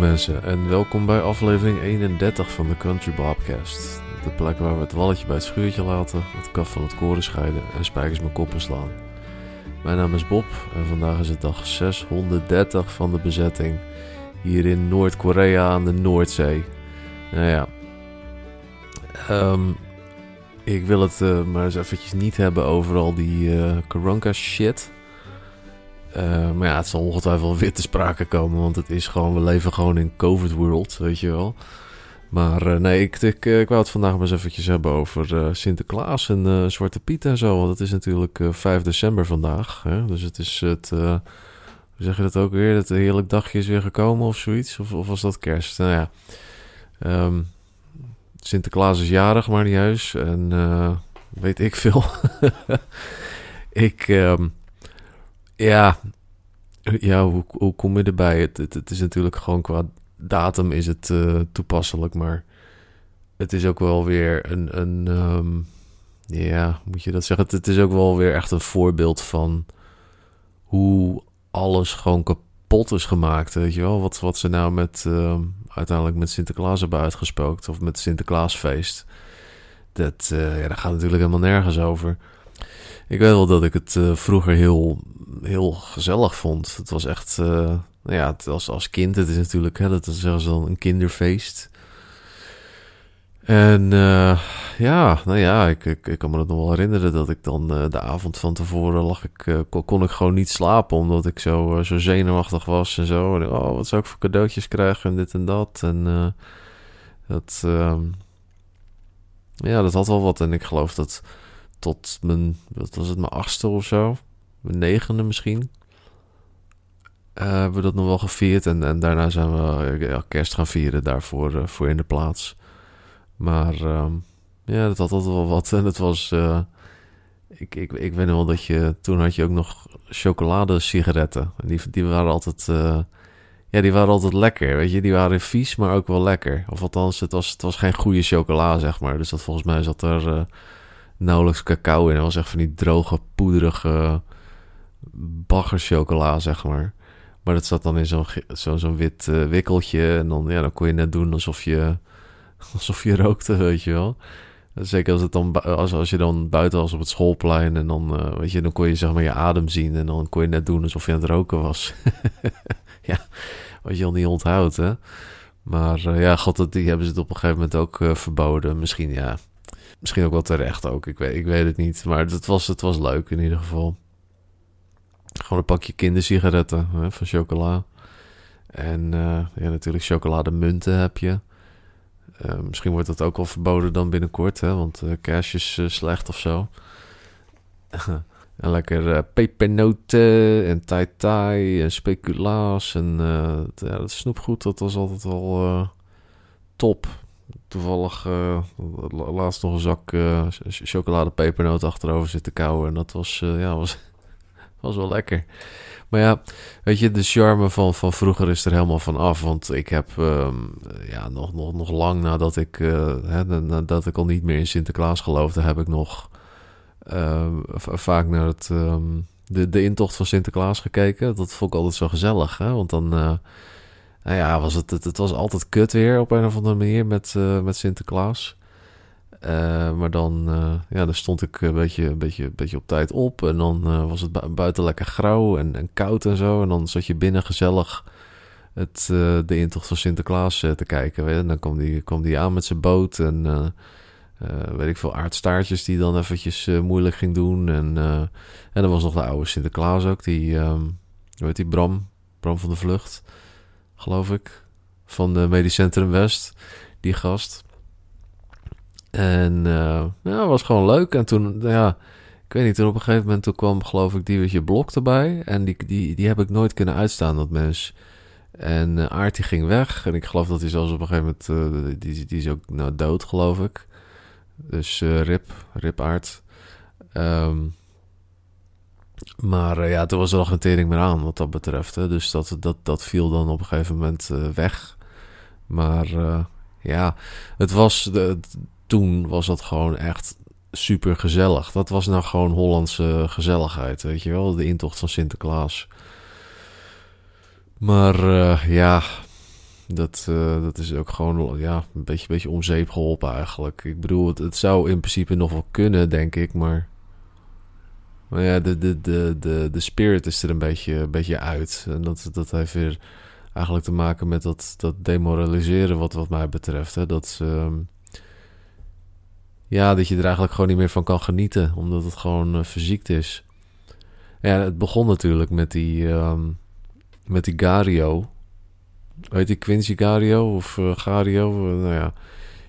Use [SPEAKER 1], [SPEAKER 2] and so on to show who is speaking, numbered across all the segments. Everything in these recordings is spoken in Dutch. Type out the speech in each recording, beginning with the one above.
[SPEAKER 1] Mensen en welkom bij aflevering 31 van de Country Bobcast. De plek waar we het walletje bij het schuurtje laten, het kaf van het koren scheiden en spijkers mijn koppen slaan. Mijn naam is Bob en vandaag is het dag 630 van de bezetting hier in Noord-Korea aan de Noordzee. Nou ja, Ehm, ik wil het uh, maar eens eventjes niet hebben over al die uh, Karanka shit. Uh, maar ja, het zal ongetwijfeld weer te sprake komen, want het is gewoon, we leven gewoon in COVID world, weet je wel. Maar nee, ik, ik, ik wou het vandaag maar eens eventjes hebben over Sinterklaas en Zwarte Piet en zo. Want het is natuurlijk 5 december vandaag. Hè? Dus het is het, hoe zeg je dat ook weer? Het heerlijk dagje is weer gekomen of zoiets. Of, of was dat kerst? Nou ja, um, Sinterklaas is jarig, maar niet juist. En weet ik veel. ik, um, ja, ja hoe, hoe kom je erbij? Het, het, is natuurlijk gewoon qua datum is het uh, toepasselijk, maar het is ook wel weer een, een um, ja, moet je dat zeggen? Het, is ook wel weer echt een voorbeeld van hoe alles gewoon kapot is gemaakt, weet je wel? Wat, wat ze nou met, uh, uiteindelijk met Sinterklaas hebben uitgespookt. Of met Sinterklaasfeest. Dat, uh, ja, dat gaat natuurlijk helemaal nergens over. Ik weet wel dat ik het uh, vroeger heel, heel gezellig vond. Het was echt, uh, nou ja, het was als kind. Het is natuurlijk, hè, dat is zelfs een kinderfeest. En uh, ja, nou ja, ik, ik, kan me dat nog wel herinneren dat ik dan uh, de avond van tevoren lag ik, kon, kon, ik gewoon niet slapen omdat ik zo, zo zenuwachtig was en zo. Oh, wat zou ik voor cadeautjes krijgen en dit en dat. En dat, ja, dat had wel wat. En ik geloof dat tot mijn, wat was het, mijn achtste of zo, mijn negende misschien. hebben we dat nog wel gevierd en, en daarna zijn we ja, kerst gaan vieren daarvoor voor in de plaats. Maar uh, ja, dat had altijd wel wat. En het was. Ik, ik, ik weet nog wel dat je. Toen had je ook nog chocolade-sigaretten. Die, die waren altijd. Ja, die waren altijd lekker. Weet je, die waren vies, maar ook wel lekker. Of althans, het was, het was geen goede chocola, zeg maar. Dus dat volgens mij zat er nauwelijks cacao in. Het was echt van die droge, poederige baggerchocola, zeg maar. Maar dat zat dan in zo'n zo, wit wikkeltje. En dan, ja, dan kon je net doen alsof je alsof je rookte, weet je wel. Zeker als, het dan, als, als je dan buiten was op het schoolplein en dan, uh, weet je, dan kon je zeg maar je adem zien en dan kon je net doen alsof je aan het roken was. ja, wat je al niet onthoudt, hè. Maar uh, ja, god, die hebben ze het op een gegeven moment ook uh, verboden. Misschien, ja, misschien ook wel terecht ook. Ik weet, ik weet het niet. Maar het was, het was leuk in ieder geval. Gewoon een pakje kindersigaretten hè, van chocola. En ja, natuurlijk chocolademunten heb je. Uh, misschien wordt dat ook al verboden dan binnenkort, hè? want uh, cash is slecht of zo. en lekker pepernoten en tai tai en speculaas en ja, dat snoepgoed, dat was altijd al top. Toevallig laatst nog een zak chocolade pepernoot achterover zitten kauwen en dat was, ja, was, was wel lekker. Maar ja, weet je, de charme van, van vroeger is er helemaal van af. Want ik heb um, ja, nog, nog, nog lang nadat ik, uh, hè, nadat ik al niet meer in Sinterklaas geloofde, heb ik nog uh, vaak naar het, um, de, de intocht van Sinterklaas gekeken. Dat vond ik altijd zo gezellig. Hè? Want dan, uh, nou ja, was het, het, het, was altijd kut weer op een of andere manier met, met Sinterklaas. Uh, maar dan, uh, ja, dan stond ik een beetje, een beetje, een beetje op tijd op. En dan uh, was het buiten lekker grauw en, koud en zo. En dan zat je binnen gezellig het, de intocht van Sinterklaas te kijken. Weet? En dan kwam die, kwam die aan met zijn boot. En weet ik veel, aardstaartjes die dan eventjes moeilijk ging doen. En, en dan was nog de oude Sinterklaas ook. Die, um, hoe heet die, Bram? Bram van de Vlucht, geloof ik. Van de Medisch Centrum West. Die gast. En uh, ja, was gewoon leuk. En toen, ja, ik weet niet, toen op een gegeven moment toen kwam geloof ik die Blok erbij. En die, die, die heb ik nooit kunnen uitstaan, dat mens. En uh, Aart die ging weg. En ik geloof dat hij zelfs op een gegeven moment, uh, die, die is ook nou, dood geloof ik. Dus Rip, Rip Aart. Um, maar ja, toen was er nog geen tering meer aan wat dat betreft. Hè. Dus dat, dat, dat viel dan op een gegeven moment weg. Maar ja, het was... De, toen was dat gewoon echt super gezellig. Dat was nou gewoon Hollandse gezelligheid, weet je wel? De intocht van Sinterklaas. Maar uh, ja, dat, uh, dat is ook gewoon ja, een beetje, beetje om zeep geholpen eigenlijk. Ik bedoel, het, zou in principe nog wel kunnen, denk ik, maar... Maar ja, de, de, de, de, de spirit is er een beetje, een beetje uit. En dat, dat heeft weer eigenlijk te maken met dat, dat demoraliseren wat, wat mij betreft. Hè? Dat, uh, ja, dat je er eigenlijk gewoon niet meer van kan genieten, omdat het gewoon uh, verziekt is. Ja, het begon natuurlijk met die, um, met die Gario. Weet je, Quincy Gario of uh, Gario? nou ja,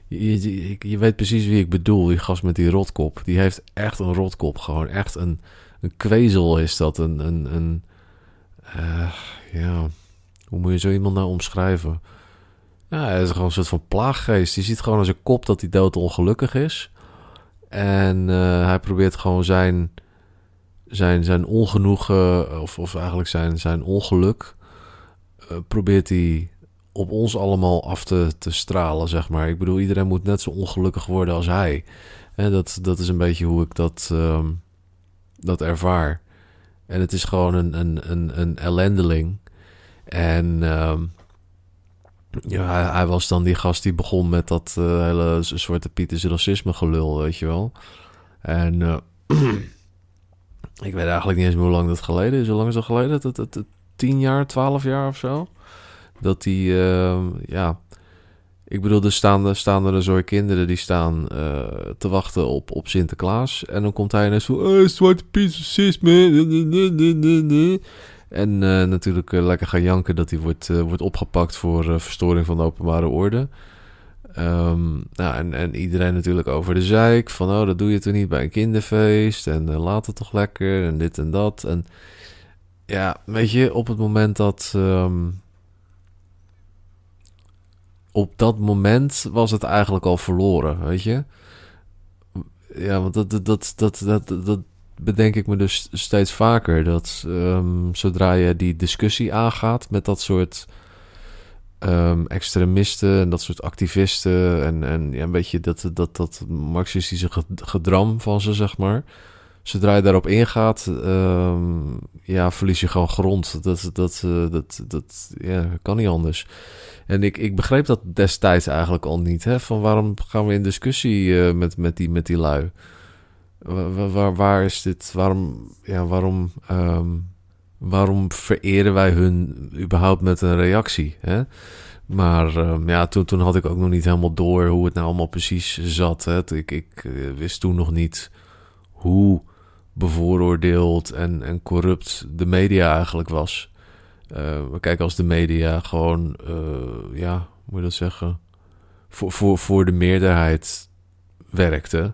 [SPEAKER 1] je, je, je, weet precies wie ik bedoel. Die gast met die rotkop. Die heeft echt een rotkop. Gewoon echt een, een kwezel is dat. Een, een, een ja, hoe moet je zo iemand nou omschrijven? Ja, hij is gewoon een soort van plaaggeest. Je ziet gewoon aan zijn kop dat hij dood ongelukkig is. En uh, hij probeert gewoon zijn, zijn, zijn ongenoegen, of, of eigenlijk zijn, zijn ongeluk, uh, probeert hij op ons allemaal af te, te stralen, zeg maar. Ik bedoel, iedereen moet net zo ongelukkig worden als hij. En dat, dat is een beetje hoe ik dat, um, dat ervaar. En het is gewoon een, een, een, een ellendeling. En um, ja, hij, was dan die gast die begon met dat uh, hele Zwarte Pieters racisme gelul, weet je wel. En uh, ik weet eigenlijk niet eens hoe lang dat geleden is. Hoe lang is dat geleden? Dat, dat, dat, tien jaar, twaalf jaar of zo? Dat die, uh, ja... Ik bedoel, er staan, staan er een kinderen die staan uh, te wachten op, op Sinterklaas. En dan komt hij en zo... Oh, Zwarte Piet racisme. En uh, natuurlijk uh, lekker gaan janken dat hij wordt, uh, wordt opgepakt voor verstoring van de openbare orde. Um, nou, en, en iedereen natuurlijk over de zeik. Van, oh, dat doe je toch niet bij een kinderfeest. En laat het toch lekker. En dit en dat. En ja, weet je, op het moment dat... Um, op dat moment was het eigenlijk al verloren, weet je. Ja, want dat, dat, dat, dat, dat bedenk ik me dus steeds vaker dat um, zodra je die discussie aangaat met dat soort um, extremisten en dat soort activisten en, en ja, een beetje dat, dat, dat marxistische gedram van ze, zeg maar. Zodra je daarop ingaat, um, ja, verlies je gewoon grond. Dat, dat, uh, dat, dat ja, kan niet anders. En ik, ik begreep dat destijds eigenlijk al niet. Hè? Van waarom gaan we in discussie uh, met, met, die, met die lui? Waar, waar, waar, is dit? Waarom, ja, waarom, um, waarom vereren wij hun überhaupt met een reactie? Hè? Maar um, ja, toen, toen had ik ook nog niet helemaal door hoe het nou allemaal precies zat. Hè? Ik, ik uh, wist toen nog niet hoe bevooroordeeld en, en corrupt de media eigenlijk was. Uh, kijk, als de media gewoon, uh, ja, hoe moet je dat zeggen, voor, voor, voor de meerderheid werkte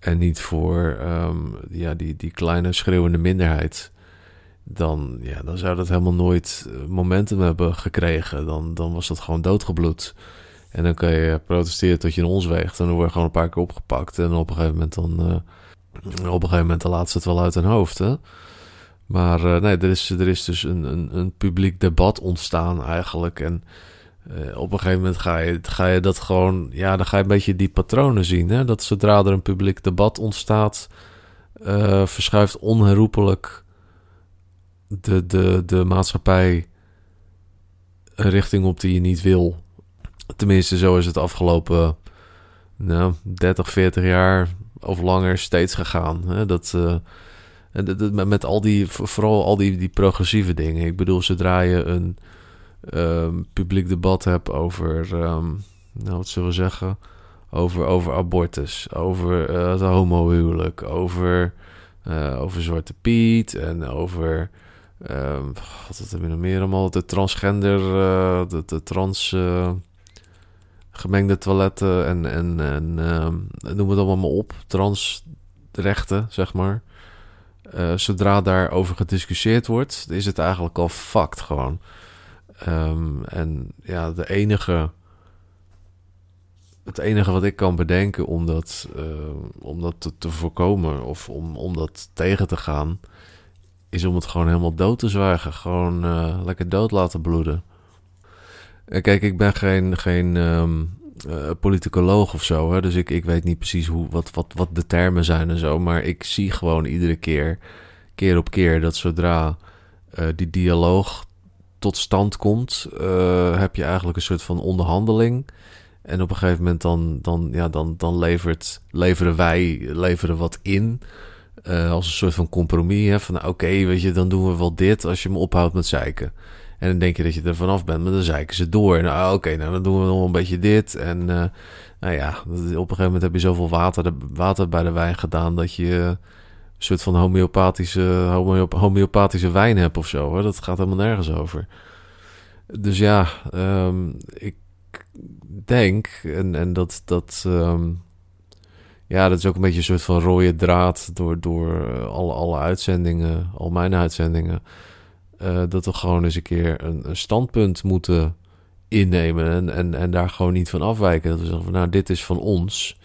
[SPEAKER 1] en niet voor um, ja, die, die kleine schreeuwende minderheid, dan, ja, dan zou dat helemaal nooit eh, momentum hebben gekregen. Dan, dan was dat gewoon doodgebloed. En dan kan je protesteren tot je in ons weegt. En dan word je gewoon een paar keer opgepakt. En op een gegeven moment dan, uh, op een gegeven moment dan laat ze het wel uit hun hoofd. Hè? Maar uh, nee, er is, er is dus een, een, een publiek debat ontstaan eigenlijk. En uh, op een gegeven moment ga je, ga je dat gewoon, ja, dan ga je een beetje die patronen zien. Hè? Dat zodra er een publiek debat ontstaat, uh, verschuift onherroepelijk de, de, de maatschappij een richting op die je niet wil. Tenminste, zo is het afgelopen nou, 30, 40 jaar of langer steeds gegaan. Hè? Dat, uh, met al die, vooral al die, die progressieve dingen. Ik bedoel, zodra je een um, publiek debat heb over, um, nou wat zullen we zeggen, over, over abortus, over uh, het homohuwelijk, over, uh, over Zwarte Piet en over, um, wat is er nog meer allemaal, de transgender, uh, de, trans gemengde toiletten en, en, en noem het allemaal maar op, transrechten, zeg maar. Zodra daarover gediscussieerd wordt, is het eigenlijk al fucked gewoon. Um, en ja, de enige. Het enige wat ik kan bedenken om dat, uh, om dat te, voorkomen of om, om dat tegen te gaan, is om het gewoon helemaal dood te zwijgen. Gewoon uh, lekker dood laten bloeden. En kijk, ik ben geen, geen um, politicoloog of zo, hè, dus ik, ik weet niet precies hoe, wat, wat, wat de termen zijn en zo. Maar ik zie gewoon iedere keer, keer op keer, dat zodra die dialoog tot stand komt, eh, heb je eigenlijk een soort van onderhandeling. En op een gegeven moment dan, dan, ja, dan, dan levert, leveren wij leveren wat in. Uh, als een soort van compromis. Hè, van oké, weet je, dan doen we wel dit als je me ophoudt met zeiken. En dan denk je dat je er vanaf bent, maar dan zeiken ze door. Nou, oké, nou dan doen we nog een beetje dit. En uh, nou ja, op een gegeven moment heb je zoveel water, water bij de wijn gedaan dat je soort van homeopathische, homeopathische wijn hebt of zo. Hè? Dat gaat helemaal nergens over. Dus ja, um, ik denk, en, en dat, dat, um, ja, dat is ook een beetje een soort van rode draad door, door eh, alle, alle uitzendingen, al mijn uitzendingen. Uh, dat we gewoon eens een keer een, een, standpunt moeten innemen en, en, en daar gewoon niet van afwijken. Dat we zeggen van nou, dit is van ons.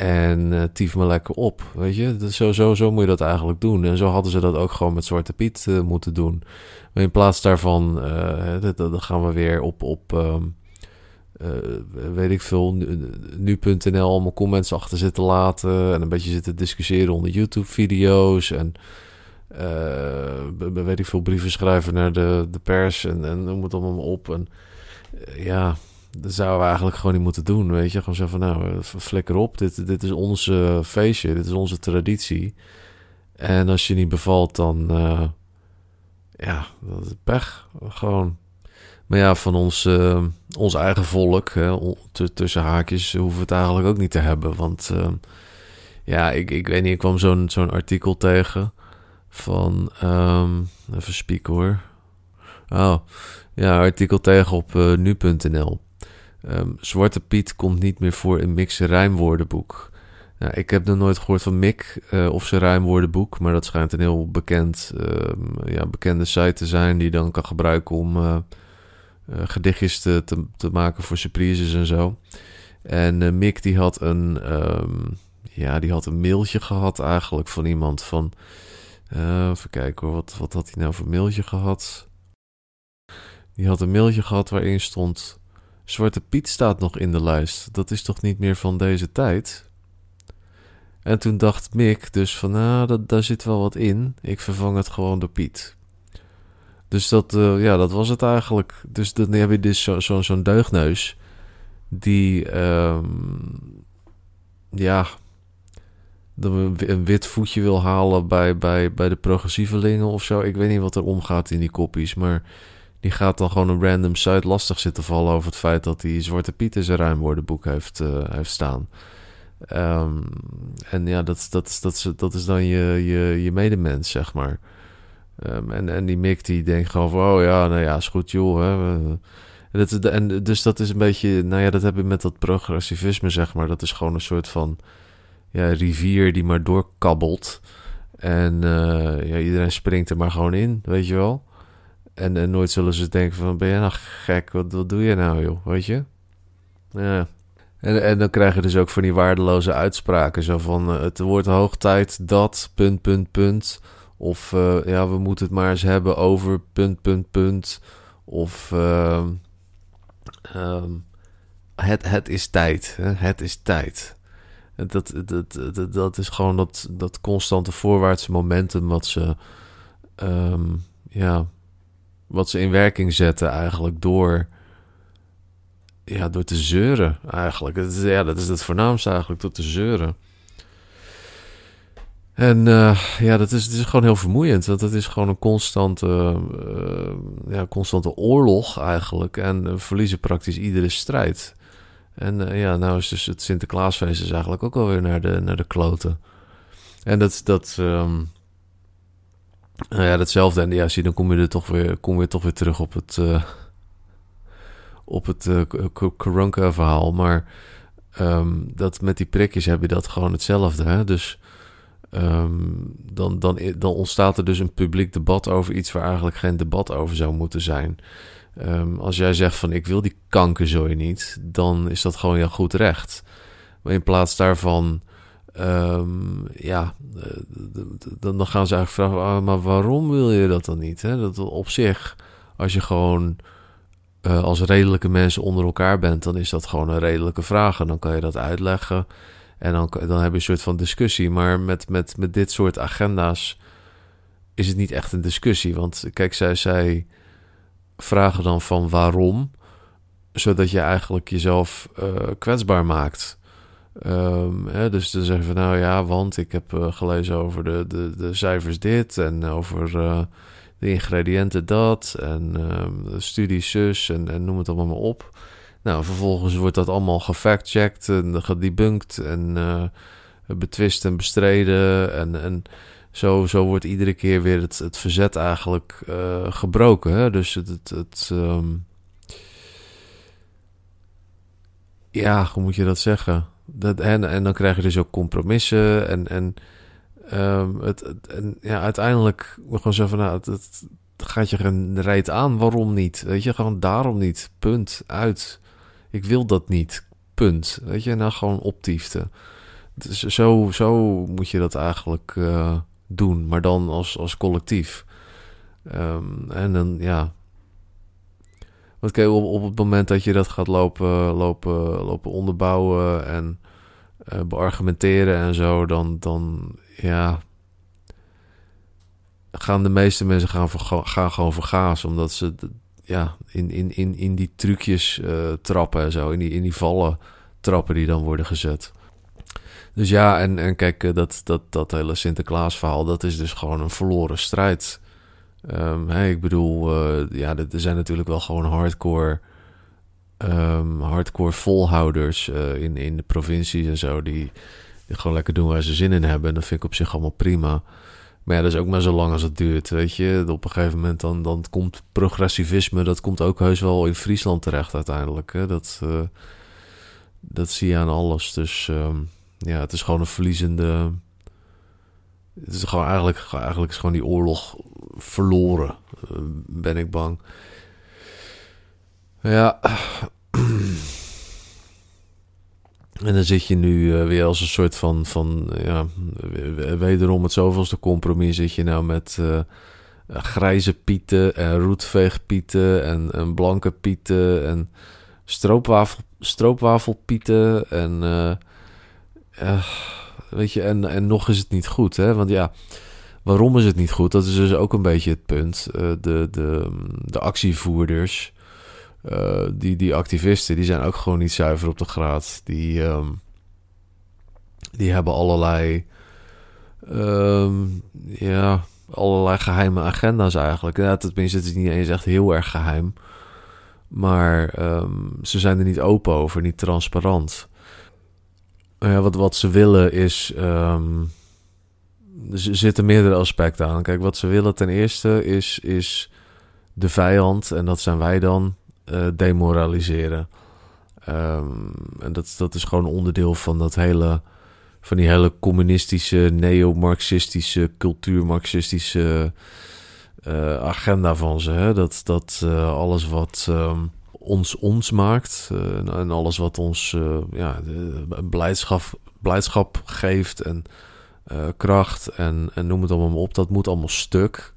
[SPEAKER 1] En uh, tief me lekker op, weet je. Zo, zo, zo moet je dat eigenlijk doen. En zo hadden ze dat ook gewoon met Zwarte Piet uh, moeten doen. Maar in plaats daarvan, dan gaan we weer op, op um, weet ik veel, nu.nl nu allemaal comments achter zitten laten. En een beetje zitten discussiëren onder YouTube-video's. En weet ik veel, brieven schrijven naar de, de pers. En, en noem het allemaal op. En ja, dat zouden we eigenlijk gewoon niet moeten doen, weet je. Gewoon zeggen van, nou, flikker op. Dit, dit is ons feestje, dit is onze traditie. En als je niet bevalt, dan... Uh, ja, dat is pech. Gewoon. Maar ja, van ons, uh, ons eigen volk, hè, tussen haakjes, hoeven we het eigenlijk ook niet te hebben. Want ja, ik, ik weet niet, ik kwam zo'n zo'n artikel tegen van... Um, even spieken hoor. Oh, ja, artikel tegen op nu.nl. Um, Zwarte Piet komt niet meer voor in Mick's rijmwoordenboek. Nou, ik heb nog nooit gehoord van Mick uh, of zijn rijmwoordenboek, maar dat schijnt een heel bekend, uh, ja, bekende site te zijn die dan kan gebruiken om uh, gedichtjes te, te, maken voor surprises en zo. En Mick die had een, um, ja, die had een mailtje gehad eigenlijk van iemand van, even kijken hoor, wat, wat had hij nou voor mailtje gehad? Die had een mailtje gehad waarin stond Zwarte Piet staat nog in de lijst. Dat is toch niet meer van deze tijd? En toen dacht Mick dus van, nou, dat, daar zit wel wat in. Ik vervang het gewoon door Piet. Dus dat, uh, ja, dat was het eigenlijk. Dus dan heb je dus zo'n zo, deugneus. Die, um, ja, een wit voetje wil halen bij, bij, bij de progressievelingen of zo. Ik weet niet wat er omgaat in die koppies, maar die gaat dan gewoon een random site lastig zitten vallen over het feit dat hij Zwarte Piet in zijn ruimwoordenboek heeft, uh, heeft staan. Um, en ja, dat, dat, dat, dat is dan je, je, je medemens, zeg maar. Um, en, en die Mick die denkt gewoon van, oh ja, nou ja, is goed joh. Hè. Dat, en dus dat is een beetje, nou ja, dat heb je met dat progressivisme, zeg maar. Dat is gewoon een soort van ja, rivier die maar doorkabbelt. En uh, ja, iedereen springt er maar gewoon in, weet je wel. En, en nooit zullen ze denken van, ben je nou gek? Wat, wat doe je nou, joh? Weet je? Ja. En, en dan krijg je dus ook van die waardeloze uitspraken. Zo van, uh, het wordt hoog tijd dat, punt, punt, punt. Of, uh, ja, we moeten het maar eens hebben over, punt, punt, punt. Of, uh, um, het, het is tijd. Hè? Het is tijd. Dat, dat, dat, dat is gewoon dat, dat constante voorwaartse momentum wat ze, um, ja, wat ze in werking zetten eigenlijk door, ja, door te zeuren eigenlijk. Dat is, ja, dat is het voornaamste eigenlijk, door te zeuren. En uh, ja, dat is, het is gewoon heel vermoeiend. Want het is gewoon een constante, uh, ja, constante oorlog eigenlijk. En we verliezen praktisch iedere strijd. En ja, nou is dus het Sinterklaasfeest is eigenlijk ook alweer naar de, naar de kloten. En dat, dat, um, nou ja, datzelfde. En ja, zie, dan kom je er toch weer, kom je toch weer terug op het, uh, op het uh, Karanka-verhaal. Maar um, dat met die prikjes heb je dat gewoon hetzelfde. Hè? Dus um, dan, dan, dan ontstaat er dus een publiek debat over iets waar eigenlijk geen debat over zou moeten zijn. Um, als jij zegt van ik wil die kankerzooi niet, dan is dat gewoon jouw goed recht. Maar in plaats daarvan Um, ja, dan, dan gaan ze eigenlijk vragen, ah, maar waarom wil je dat dan niet? Hè? Dat op zich, als je gewoon uh, als redelijke mensen onder elkaar bent, dan is dat gewoon een redelijke vraag. En dan kan je dat uitleggen. En dan, dan heb je een soort van discussie. Maar met, met, met dit soort agenda's is het niet echt een discussie. Want kijk, zij, zij vragen dan van waarom, zodat je eigenlijk jezelf kwetsbaar maakt. Um, hè, dus dan zeggen we nou ja, want ik heb gelezen over de, de, de cijfers dit en over de ingrediënten dat en uh, de studies zus en, en, noem het allemaal maar op. Nou, vervolgens wordt dat allemaal gefact-checked en gedebunked en uh, betwist en bestreden. En, en zo, zo wordt iedere keer weer het, het verzet eigenlijk gebroken. Hè? Dus het... het, um... ja, hoe moet je dat zeggen? Dat, en, en dan krijg je dus ook compromissen en... en Um, het, ja, uiteindelijk gewoon zo van, nou, het, gaat je rijdt aan. Waarom niet? Weet je, gewoon daarom niet. Punt. Uit. Ik wil dat niet. Punt. Weet je, nou gewoon optiefte. Dus zo, zo moet je dat eigenlijk uh, doen, maar dan als, als collectief. Um, en dan, ja. Want kijk, op, op het moment dat je dat gaat lopen, lopen, lopen onderbouwen en uh, beargumenteren en zo, dan, dan ja, gaan de meeste mensen gaan, gaan gewoon vergaas. Omdat ze ja, in, in, in, in die trucjes uh, trappen en zo. In die, in die vallen trappen die dan worden gezet. Dus ja, en, en kijk, eh, dat, dat, dat hele Sinterklaas verhaal, dat is dus gewoon een verloren strijd. Hey, ik bedoel, uh, ja, er zijn natuurlijk wel gewoon hardcore, um, hardcore volhouders uh, in, in de provincies en zo, die, gewoon lekker doen waar ze zin in hebben. En dat vind ik op zich allemaal prima. Maar ja, dat is ook maar zo lang als het duurt, weet je. Op een gegeven moment dan, dan komt progressivisme... dat komt ook heus wel in Friesland terecht uiteindelijk. Hè? Dat, uh, dat zie je aan alles. Dus um, ja, het is gewoon een verliezende... Het is gewoon eigenlijk, eigenlijk is gewoon die oorlog verloren, uh, ben ik bang. Ja... En dan zit je nu uh, weer als een soort van, van ja, wederom het zoveelste compromis zit je nou met uh, grijze pieten en roetveegpieten en, en blanke pieten en stroopwafel, stroopwafelpieten en uh, en, nog is het niet goed, hè? Want ja, waarom is het niet goed? Dat is dus ook een beetje het punt. de, de, de actievoerders uh, die, die activisten, die zijn ook gewoon niet zuiver op de graad. Die, um, die hebben allerlei, um, ja, allerlei geheime agenda's eigenlijk. Ja, tenminste, het is niet eens echt heel erg geheim. Maar um, ze zijn er niet open over, niet transparant. Ja, wat, wat ze willen is. Um, er zitten meerdere aspecten aan. Kijk, wat ze willen ten eerste is, is de vijand, en dat zijn wij dan, uh, demoraliseren. Um, en dat, dat is gewoon onderdeel van dat hele. van die hele communistische, neo-marxistische, cultuur-marxistische uh, agenda van ze. Dat, dat uh, alles wat. Um, ons ons maakt en alles wat ons ja, blijdschap, blijdschap geeft en kracht en, en noem het allemaal op, dat moet allemaal stuk.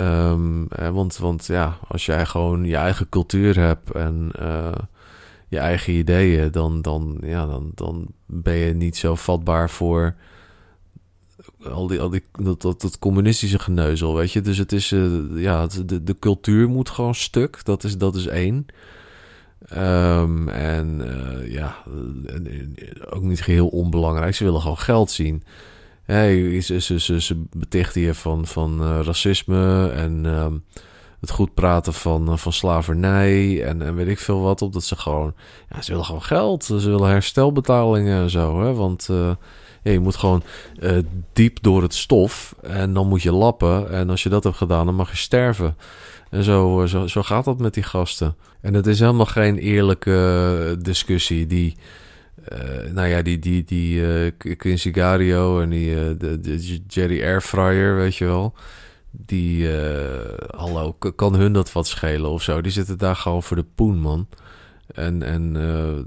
[SPEAKER 1] Um, want, want ja, als jij gewoon je eigen cultuur hebt en je eigen ideeën, dan, dan, ja, dan, dan ben je niet zo vatbaar voor al die, al die, dat, dat, dat communistische geneuzel, weet je. Dus het is, uh, ja, de, de cultuur moet gewoon stuk, dat is, dat is één. Um, en uh, ja, ook niet geheel onbelangrijk, ze willen gewoon geld zien. Hey, ze, ze, ze, ze betichten je van, van uh, racisme en um, het goed praten van, van slavernij en, en weet ik veel wat. Omdat ze gewoon, ja, ze willen gewoon geld. Ze willen herstelbetalingen en zo. Hè? Want je moet gewoon diep door het stof en dan moet je lappen. En als je dat hebt gedaan, dan mag je sterven. En zo, zo, zo gaat dat met die gasten. En het is helemaal geen eerlijke discussie die uh, nou ja, die, die, die uh, Quincy Gario en die de, de Jerry Airfryer, weet je wel. Die, hallo, kan hun dat wat schelen of zo? Die zitten daar gewoon voor de poen, man. En, en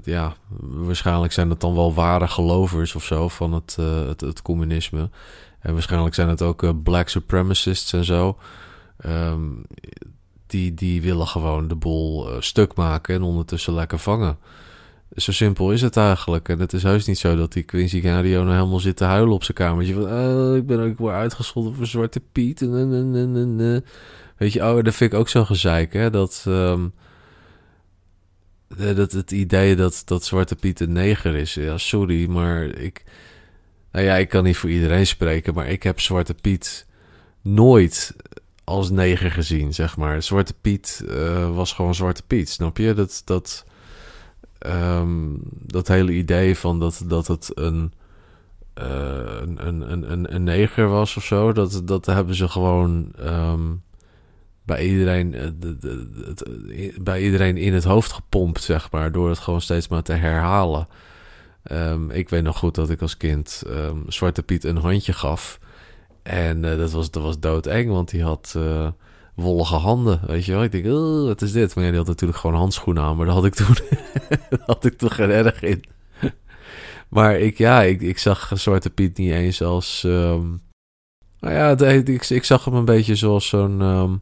[SPEAKER 1] ja, waarschijnlijk zijn het dan wel ware gelovers of zo van het, het, het, communisme. En waarschijnlijk zijn het ook black supremacists en zo. Um, die, die willen gewoon de boel stuk maken en ondertussen lekker vangen. Zo simpel is het eigenlijk. En het is juist niet zo dat die Quincy Gario nou helemaal zit te huilen op zijn kamertje. Van, ik ben ook weer uitgescholden voor Zwarte Piet. En, en, en, Weet je, oh, dat vind ik ook zo'n gezeik, hè? Dat, ehm, dat het idee dat, dat Zwarte Piet een neger is. Ja, sorry, maar ik... Nou ja, ik kan niet voor iedereen spreken, maar ik heb Zwarte Piet nooit als neger gezien, zeg maar. Zwarte Piet uh, was gewoon Zwarte Piet, snap je? Dat, dat, um, dat hele idee van dat, dat het een, uh, een, een, een, een neger was of zo, dat, dat hebben ze gewoon um, bij, iedereen, uh, de, het, bij iedereen in het hoofd gepompt, zeg maar, door het gewoon steeds maar te herhalen. Um, ik weet nog goed dat ik als kind Zwarte Piet een handje gaf. En uh, dat, was, dat was doodeng, want die had wollige handen, weet je wel. Ik denk, wat is dit? Maar ja, die had natuurlijk gewoon handschoenen aan, maar daar had ik toen, had ik toen geen erg in. maar ik, ja, ik, ik zag Zwarte Piet niet eens als... Um, nou ja, ik, ik zag hem een beetje zoals zo'n...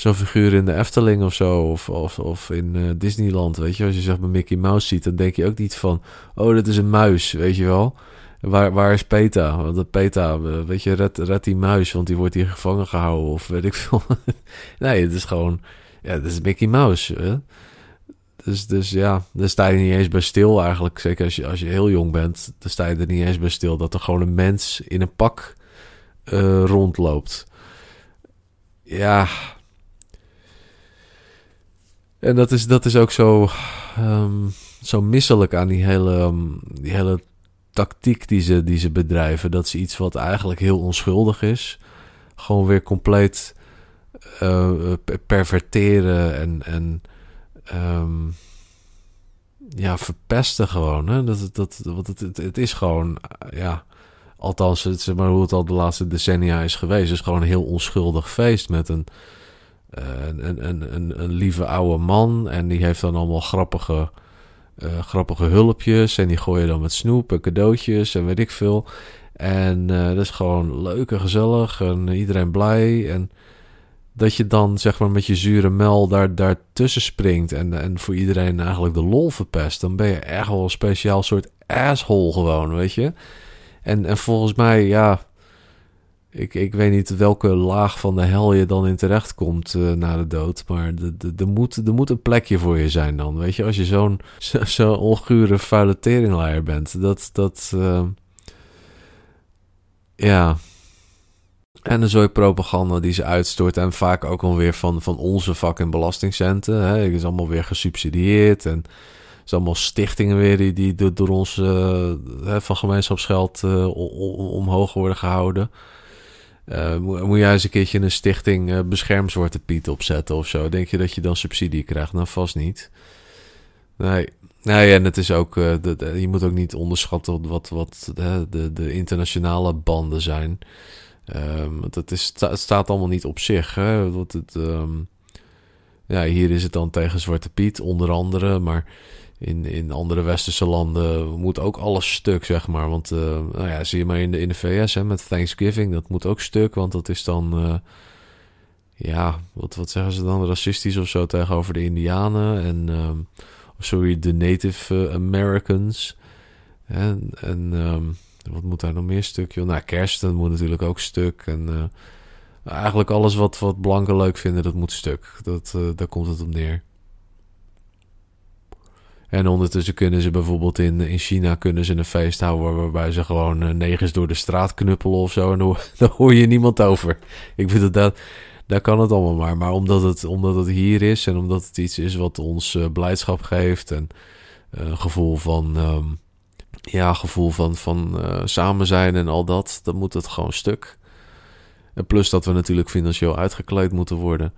[SPEAKER 1] Zo'n figuur in de Efteling of zo, of, of, of in uh, Disneyland, weet je. Als je zeg maar Mickey Mouse ziet, dan denk je ook niet van... Oh, dat is een muis, weet je wel. Waar, waar is Peta? Want Peta, eh, weet je, red, red die muis, want die wordt hier gevangen gehouden. Of weet ik veel. nee, het is gewoon, ja, het is Mickey Mouse. Hè? Dus, dus ja, daar sta je niet eens bij stil eigenlijk. Zeker als je, als je heel jong bent, dan sta je er niet eens bij stil dat er gewoon een mens in een pak uh, rondloopt. Ja. En dat is, dat is ook zo, um, zo misselijk aan die hele, um, die hele tactiek die ze, die ze bedrijven. Dat ze iets wat eigenlijk heel onschuldig is, gewoon weer compleet uh, perverteren en, en um, ja, verpesten gewoon. Hè? Dat, dat, dat, het, het, is gewoon, ja, althans, zeg maar hoe het al de laatste decennia is geweest. Is gewoon een heel onschuldig feest met een, een, een, een, lieve oude man. En die heeft dan allemaal grappige uh, grappige hulpjes. En die gooi je dan met snoep en cadeautjes en weet ik veel. En uh, dat is gewoon leuk en gezellig en iedereen blij. En dat je dan zeg maar met je zure mel daar, daartussen springt en, en voor iedereen eigenlijk de lol verpest. Dan ben je echt wel een speciaal soort asshole gewoon, weet je. En, en volgens mij, ja, ik, ik weet niet welke laag van de hel je dan in terecht komt uh, na de dood. Maar er moet, er moet een plekje voor je zijn dan. Weet je, als je zo'n zo ongure vuile teringleier bent. Dat, dat, uh, ja. En de zooi propaganda die ze uitstort. En vaak ook alweer van, van onze fucking belastingcenten. Hè. Het is allemaal weer gesubsidieerd. En het is allemaal stichtingen weer die, die door ons uh, van gemeenschapsgeld omhoog worden gehouden. Uh, moet, jij eens een keertje een stichting uh, Bescherm Zwarte Piet opzetten of zo? Denk je dat je dan subsidie krijgt? Nou, vast niet. Nee, nee en het is ook, de, je moet ook niet onderschatten wat, wat de, de internationale banden zijn. Um, het, is, het staat allemaal niet op zich. Hè? Het, um, ja, hier is het dan tegen Zwarte Piet, onder andere. Maar in, in andere westerse landen moet ook alles stuk, zeg maar. Want, uh, nou ja, zie je maar in de, in de VS hè, met Thanksgiving, dat moet ook stuk. Want dat is dan, uh, ja, wat, wat zeggen ze dan? Racistisch of zo tegenover de Indianen. En, um, sorry, de Native Americans. En, en um, wat moet daar nog meer stuk? Joh? Nou, kerst, moet natuurlijk ook stuk. En eigenlijk alles wat, wat blanken leuk vinden, dat moet stuk. Dat, daar komt het op neer. En ondertussen kunnen ze bijvoorbeeld in, in China kunnen ze een feest houden waarbij ze gewoon uh, negens door de straat knuppelen of zo. En daar hoor je niemand over. Ik vind dat, dat daar kan het allemaal maar. Maar omdat het, omdat het hier is en omdat het iets is wat ons uh, blijdschap geeft en uh, gevoel van, um, ja, gevoel van, van samen zijn en al dat, dan moet het gewoon stuk. En plus dat we natuurlijk financieel uitgekleed moeten worden.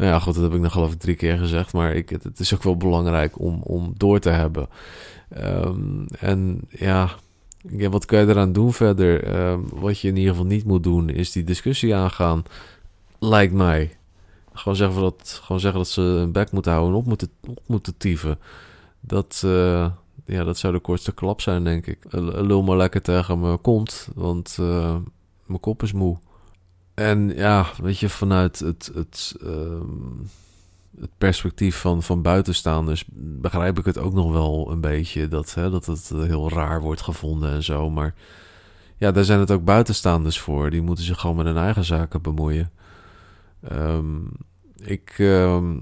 [SPEAKER 1] Nou ja, goed, dat heb ik nog geloof ik drie keer gezegd. Maar ik, het is ook wel belangrijk om, om door te hebben. Um, en ja, wat kan je eraan doen verder? Um, wat je in ieder geval niet moet doen, is die discussie aangaan. Lijkt mij. Gewoon zeggen, dat, gewoon zeggen dat ze een bek moeten houden en op moeten, op moeten tieven. Dat, uh, ja, dat zou de kortste klap zijn, denk ik. Lul maar lekker tegen me kont, want uh, mijn kop is moe. En ja, weet je, vanuit het, het, um, het perspectief van, van buitenstaanders begrijp ik het ook nog wel een beetje. Dat, hè, dat het heel raar wordt gevonden en zo. Maar ja, daar zijn het ook buitenstaanders voor. Die moeten zich gewoon met hun eigen zaken bemoeien. Ehm, ik, ehm,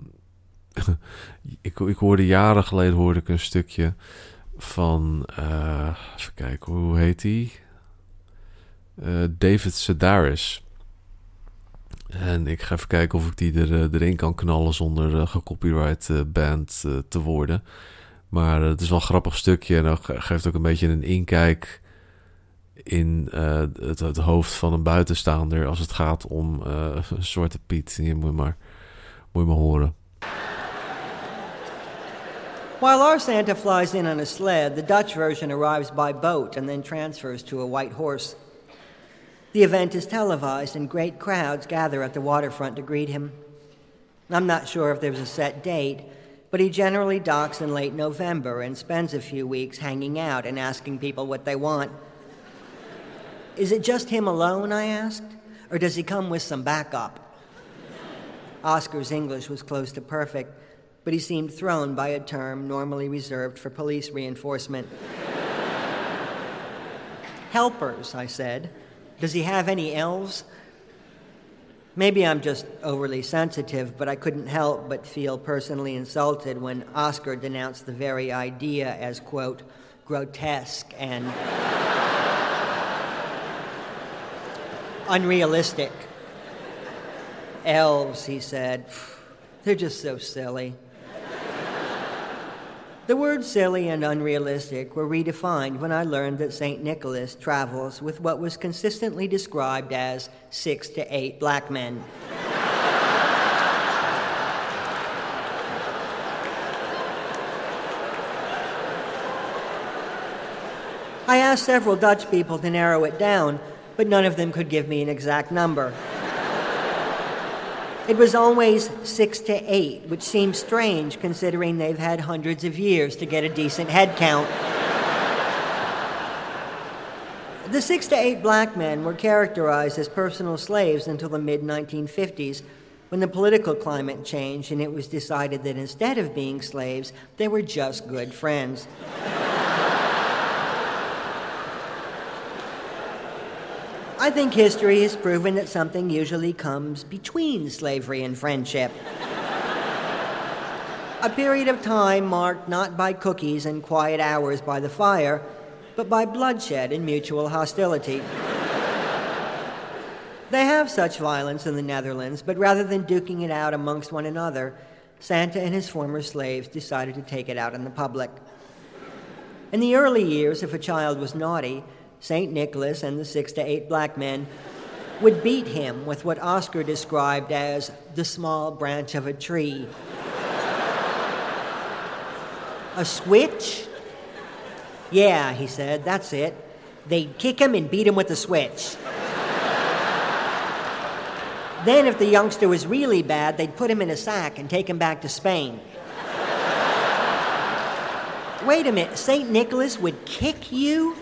[SPEAKER 1] ik, ik hoorde jaren geleden hoorde ik een stukje van, uh, even kijken, hoe heet die? Uh, David Sedaris. En ik ga even kijken of ik die er, eh, erin kan knallen zonder uh, gecopyright band te worden. Maar het is wel een grappig stukje en dat geeft ook een beetje een inkijk in het, hoofd van een buitenstaander als het gaat om Zwarte Piet. Je moet maar, moet je maar horen.
[SPEAKER 2] While our Santa flies in on a sled, the Dutch version arrives by boat and then transfers to a white horse. The event is televised, and great crowds gather at the waterfront to greet him. I'm not sure if there's a set date, but he generally docks in late November and spends a few weeks hanging out and asking people what they want. Is it just him alone, I asked, or does he come with some backup? Oscar's English was close to perfect but he seemed thrown by a term normally reserved for police reinforcement. Helpers, I said. Does he have any elves? Maybe I'm just overly sensitive, but I couldn't help but feel personally insulted when Oscar denounced the very idea as, quote, grotesque and unrealistic. Elves, he said, they're just so silly. The words silly and unrealistic were redefined when I learned that St. Nicholas travels with what was consistently described as six to eight black men. I asked several Dutch people to narrow it down, but none of them could give me an exact number. It was always six to eight, which seems strange considering they've had hundreds of years to get a decent head count. the six to eight black men were characterized as personal slaves until the mid 1950s when the political climate changed and it was decided that instead of being slaves, they were just good friends. I think history has proven that something usually comes between slavery and friendship. A period of time marked not by cookies and quiet hours by the fire, but by bloodshed and mutual hostility. they have such violence in the Netherlands, but rather than duking it out amongst one another, Santa and his former slaves decided to take it out in the public. In the early years, if a child was naughty, St. Nicholas and the six to eight black men would beat him with what Oscar described as the small branch of a tree. a switch? Yeah, he said, that's it. They'd kick him and beat him with the switch. then, if the youngster was really bad, they'd put him in a sack and take him back to Spain. Wait a minute, St. Nicholas would kick you?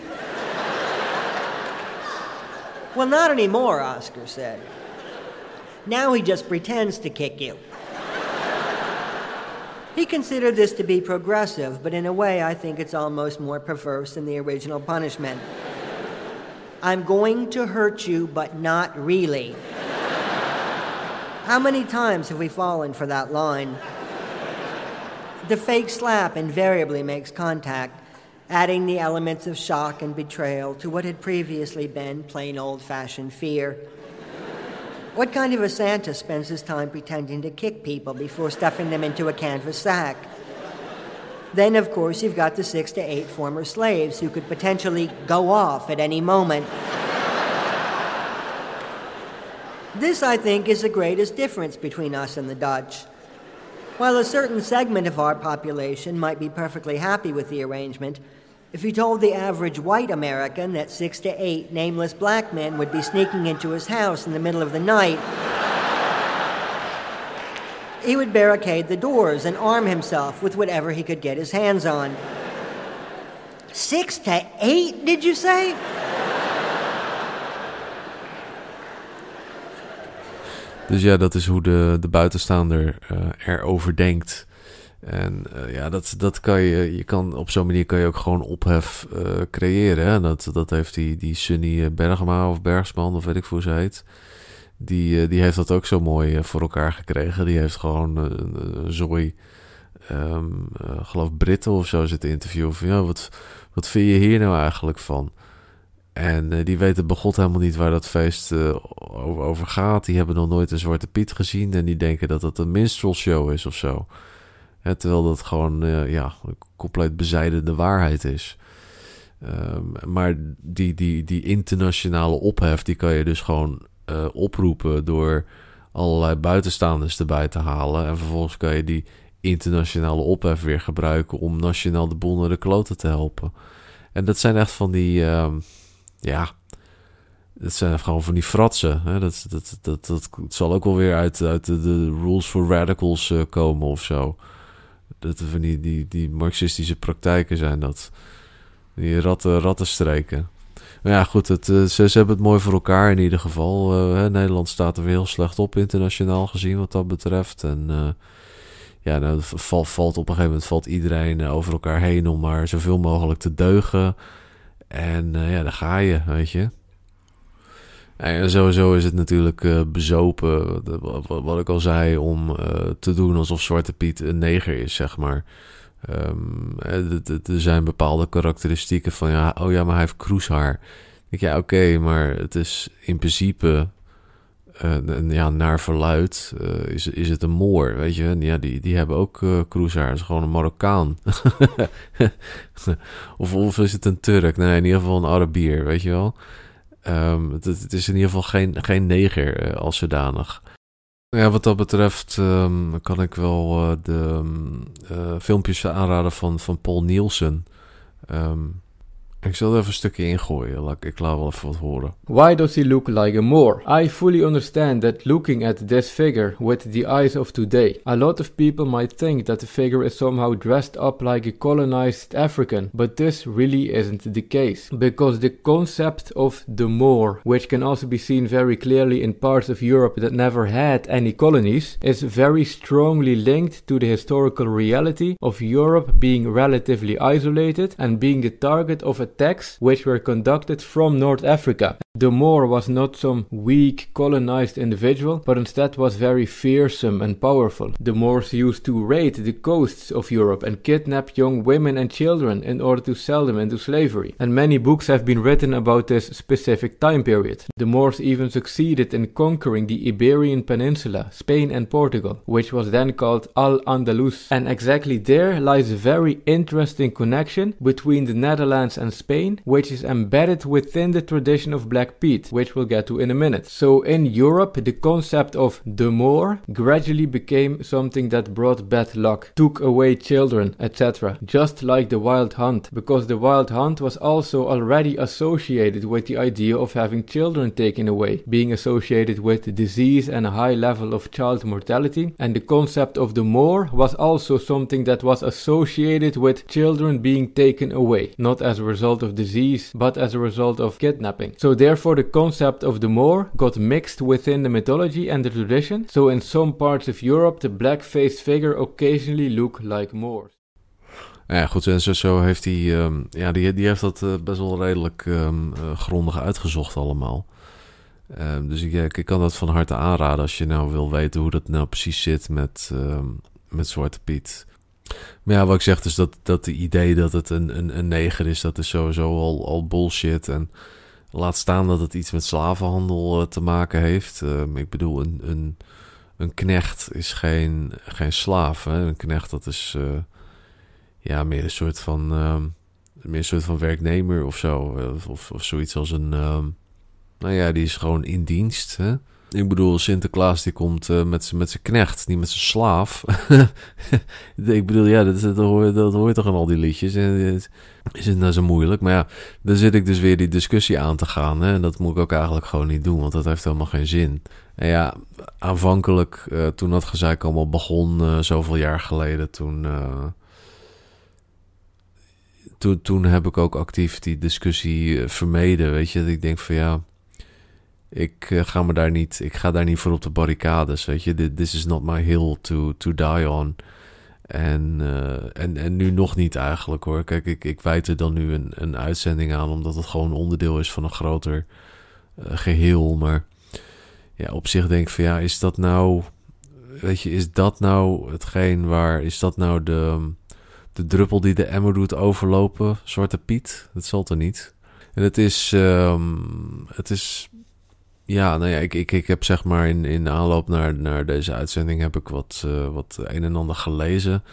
[SPEAKER 2] Well, not anymore, Oscar said. Now he just pretends to kick you. He considered this to be progressive, but in a way I think it's almost more perverse than the original punishment. I'm going to hurt you, but not really. How many times have we fallen for that line? The fake slap invariably makes contact, adding the elements of shock and betrayal to what had previously been plain old fashioned fear. What kind of a Santa spends his time pretending to kick people before stuffing them into a canvas sack? Then, of course, you've got the six to eight former slaves who could potentially go off at any moment. this, I think, is the greatest difference between us and the Dutch. While a certain segment of our population might be perfectly happy with the arrangement, if you told the average white American that six to eight nameless black men would be sneaking into his house in the middle of the night, he would barricade the doors and arm himself with whatever he could get his hands on. Six to eight, did you say?
[SPEAKER 1] Dus ja, dat is hoe de, de buitenstaander uh, erover denkt. En uh, ja, dat, dat kan je, je kan, op zo'n manier kan je ook gewoon ophef uh, creëren. Hè? Dat, dat heeft die, die Sunny Bergma of Bergsman, of weet ik hoe ze heet. die, die heeft dat ook zo mooi voor elkaar gekregen. Die heeft gewoon een zooi, um, geloof Britten of zo zitten interviewen. Van, ja, wat, wat vind je hier nou eigenlijk van? En die weten begot helemaal niet waar dat feest over, gaat. Die hebben nog nooit een Zwarte Piet gezien. En die denken dat het een minstrel show is of zo. Terwijl dat gewoon uh, ja, compleet bezijden de waarheid is. Um, maar die, die, die internationale ophef, die kan je dus gewoon oproepen door allerlei buitenstaanders erbij te halen. En vervolgens kan je die internationale ophef weer gebruiken om nationaal de boel naar de kloten te helpen. En dat zijn echt van die. Uh, ja, dat zijn gewoon van die fratsen. Hè? Dat, dat, dat, dat, zal ook wel weer uit, uit de, Rules for Radicals uh, komen of zo. Dat van die, die, die marxistische praktijken zijn dat. Die ratten, rattenstreken. Maar ja, goed, het, uh, ze, ze, hebben het mooi voor elkaar in ieder geval. Uh, Nederland staat er weer heel slecht op internationaal gezien wat dat betreft. En ja, nou, valt, valt op een gegeven moment valt iedereen over elkaar heen om maar zoveel mogelijk te deugen. En uh, ja, daar ga je, weet je. En sowieso is het natuurlijk uh, bezopen, wat, ik al zei, om uh, te doen alsof Zwarte Piet een neger is, zeg maar. Um, er zijn bepaalde karakteristieken van, ja, oh ja, maar hij heeft kroeshaar. Ik, ja, oké, maar het is in principe ja, naar verluid is, is het een Moor, weet je. Ja, die, die hebben ook cruisaar. Het is gewoon een Marokkaan. of, of is het een Turk? Nee, in ieder geval een Arabier, weet je wel. Um, het, is in ieder geval geen, geen neger als zodanig. Ja, wat dat betreft um, kan ik wel de um, filmpjes aanraden van, van Paul Nielsen. Um, Ik zal er even een stukje ingooien. Ik laat wel even wat horen.
[SPEAKER 3] Why does he look like a Moor? I fully understand that looking at this figure with the eyes of today, a lot of people might think that the figure is somehow dressed up like a colonized African, but this really isn't the case. Because the concept of the Moor, which can also be seen very clearly in parts of Europe that never had any colonies, is very strongly linked to the historical reality of Europe being relatively isolated and being the target of a attacks which were conducted from North Africa. The Moor was not some weak colonized individual, but instead was very fearsome and powerful. The Moors used to raid the coasts of Europe and kidnap young women and children in order to sell them into slavery. And many books have been written about this specific time period. The Moors even succeeded in conquering the Iberian Peninsula, Spain and Portugal, which was then called Al-Andalus. And exactly there lies a very interesting connection between the Netherlands and Spain, which is embedded within the tradition of Black Pete, which we'll get to in a minute. So in Europe, the concept of the Moor gradually became something that brought bad luck, took away children, etc. Just like the Wild Hunt, because the Wild Hunt was also already associated with the idea of having children taken away, being associated with disease and a high level of child mortality, and the concept of the Moor was also something that was associated with children being taken away, not as a result of disease, but as a result of kidnapping. So therefore the concept of the Moor got mixed within the mythology and the tradition. So in some parts of Europe the black-faced figure occasionally look like Moors.
[SPEAKER 1] Ja, goed, en zo, heeft hij, um, ja, die, die heeft dat uh, best wel redelijk um, grondig uitgezocht allemaal. Um, dus ik, ik kan dat van harte aanraden als je nou wil weten hoe dat nou precies zit met, met Zwarte Piet. Maar ja, wat ik zeg, dus dat, dat de idee dat het een, een, een neger is, dat is sowieso al, al bullshit. En laat staan dat het iets met slavenhandel uh, te maken heeft. Uh, ik bedoel, een, een, een knecht is geen, geen slaaf. Een knecht, dat is uh, ja, meer een soort van, meer een soort van werknemer of zo. Of, of zoiets als een, nou ja, die is gewoon in dienst. Hè? Ik bedoel, Sinterklaas die komt uh, met zijn knecht, niet met zijn slaaf. ik bedoel, ja, dat, dat, hoor, dat hoort toch in al die liedjes. En is het nou zo moeilijk? Maar ja, dan zit ik dus weer die discussie aan te gaan. Hè? En dat moet ik ook eigenlijk gewoon niet doen, want dat heeft helemaal geen zin. En ja, aanvankelijk, uh, toen dat gezeik allemaal begon, uh, zoveel jaar geleden, toen... toen, toen heb ik ook actief die discussie vermeden, weet je. Dat ik denk van ja ik uh, ga me daar niet, ik ga daar niet voor op de barricades, weet je. This is not my hill to, to die on. En, uh, en, en nu nog niet eigenlijk hoor. Kijk, ik, ik wijd er dan nu een, een uitzending aan, omdat het gewoon onderdeel is van een groter uh, geheel. Maar ja, op zich denk van ja, is dat nou, weet je, is dat nou hetgeen waar, is dat nou de, de druppel die de emmer doet overlopen, Zwarte Piet? Dat zal er niet. En het is, ehm, het is, ja, nou ja, ik, ik, ik heb zeg maar in, in aanloop naar, naar deze uitzending heb ik wat, uh, wat een en ander gelezen.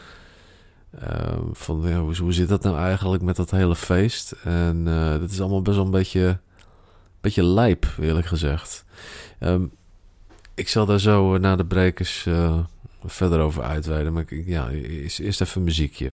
[SPEAKER 1] Uh, van hoe, hoe zit dat nou eigenlijk met dat hele feest? En uh, dat is allemaal best wel een beetje, beetje lijp, eerlijk gezegd. Um, ik zal daar zo na de brekers verder over uitweiden. Maar ik, ja, eerst even muziekje.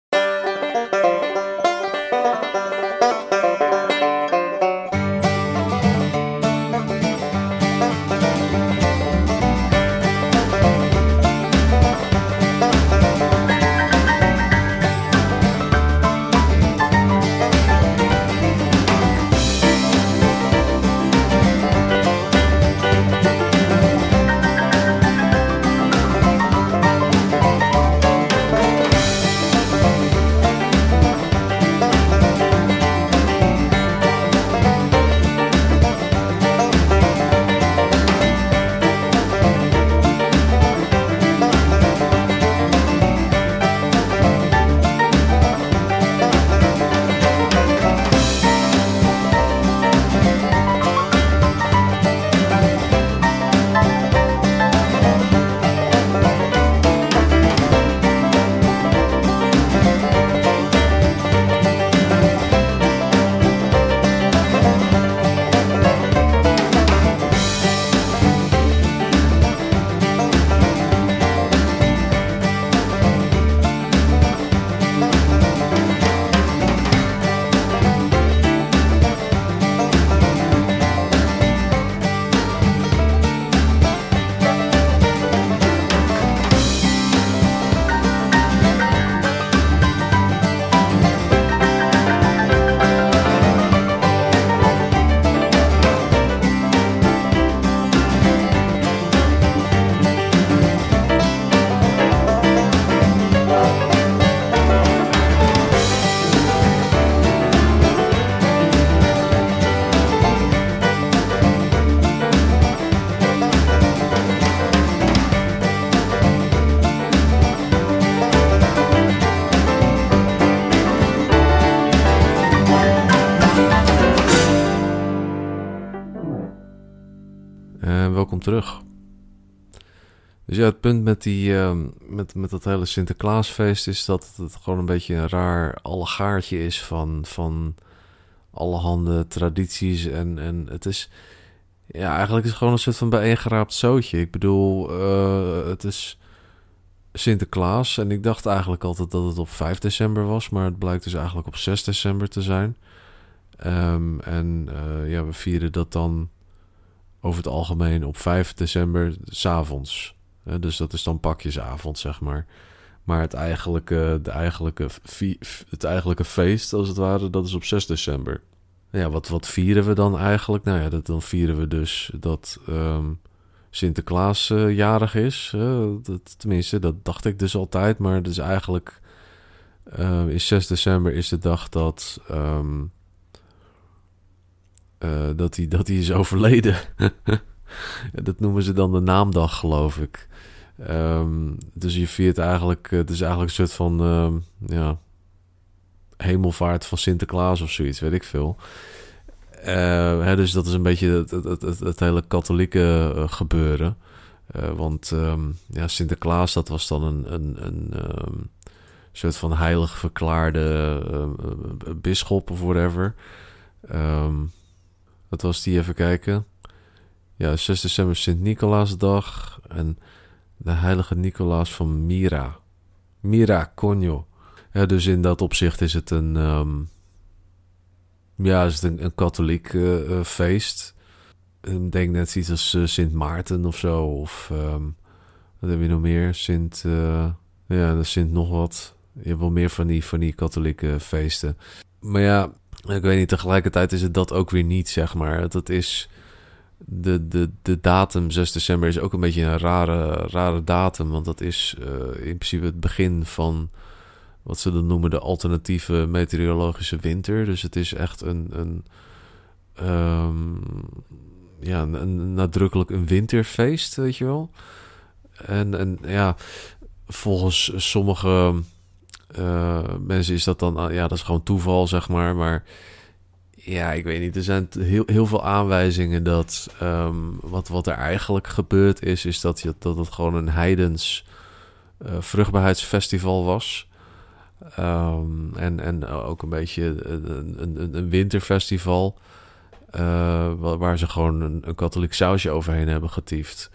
[SPEAKER 1] Terug. Dus ja, het punt met, die, uh, met, met dat hele Sinterklaasfeest is dat het gewoon een beetje een raar allegaartje is van, van allerhande tradities. En, en het is, ja, eigenlijk is het gewoon een soort van bijeengeraapt zootje. Ik bedoel, uh, het is Sinterklaas en ik dacht eigenlijk altijd dat het op 5 december was, maar het blijkt dus eigenlijk op 6 december te zijn. Um, en uh, ja, we vieren dat dan over het algemeen op 5 december s'avonds. Dus dat is dan pakjesavond, zeg maar. Maar het eigenlijke, de eigenlijke, het eigenlijke feest, als het ware, dat is op 6 december. Ja, wat, wat vieren we dan eigenlijk? Nou ja, dat, dan vieren we dus dat um, Sinterklaas uh, jarig is. Dat, tenminste, dat dacht ik dus altijd. Maar dus eigenlijk uh, is 6 december is de dag dat um, uh, dat, hij, dat hij is overleden. dat noemen ze dan de naamdag, geloof ik. Um, dus je viert eigenlijk, het is eigenlijk een soort van uh, ja, hemelvaart van Sinterklaas of zoiets, weet ik veel. Uh, hè, dus dat is een beetje het, het, hele katholieke gebeuren. want um, ja, Sinterklaas, dat was dan een, een, een soort van heilig verklaarde bisschop of whatever. Um, dat was die even kijken. Ja, 6 december Sint-Nicolaasdag. En de heilige Nicolaas van Mira. Mira Conjo. Ja, dus in dat opzicht is het een... Um, ja, is het een, katholiek uh, feest. Ik denk net iets als uh, Sint Maarten of zo. Of um, wat heb je nog meer? Sint... Ja, Sint nog wat. Je hebt wel meer van die, van die katholieke feesten. Maar ja, ik weet niet, tegelijkertijd is het dat ook weer niet, zeg maar. Dat is... De, de, de datum 6 december is ook een beetje een rare, rare datum. Want dat is uh, in principe het begin van wat ze dan noemen de alternatieve meteorologische winter. Dus het is echt een, een um, ja, een, nadrukkelijk een winterfeest, weet je wel. En, en ja, volgens sommige mensen is dat dan, ja, dat is gewoon toeval, zeg maar. Maar ja, ik weet niet. Er zijn heel, heel veel aanwijzingen dat um, wat, wat er eigenlijk gebeurd is, is dat, je, dat het gewoon een heidens uh, vruchtbaarheidsfestival was. Um, en, en ook een beetje een, een, winterfestival. Uh, waar ze gewoon een, een, katholiek sausje overheen hebben getiefd.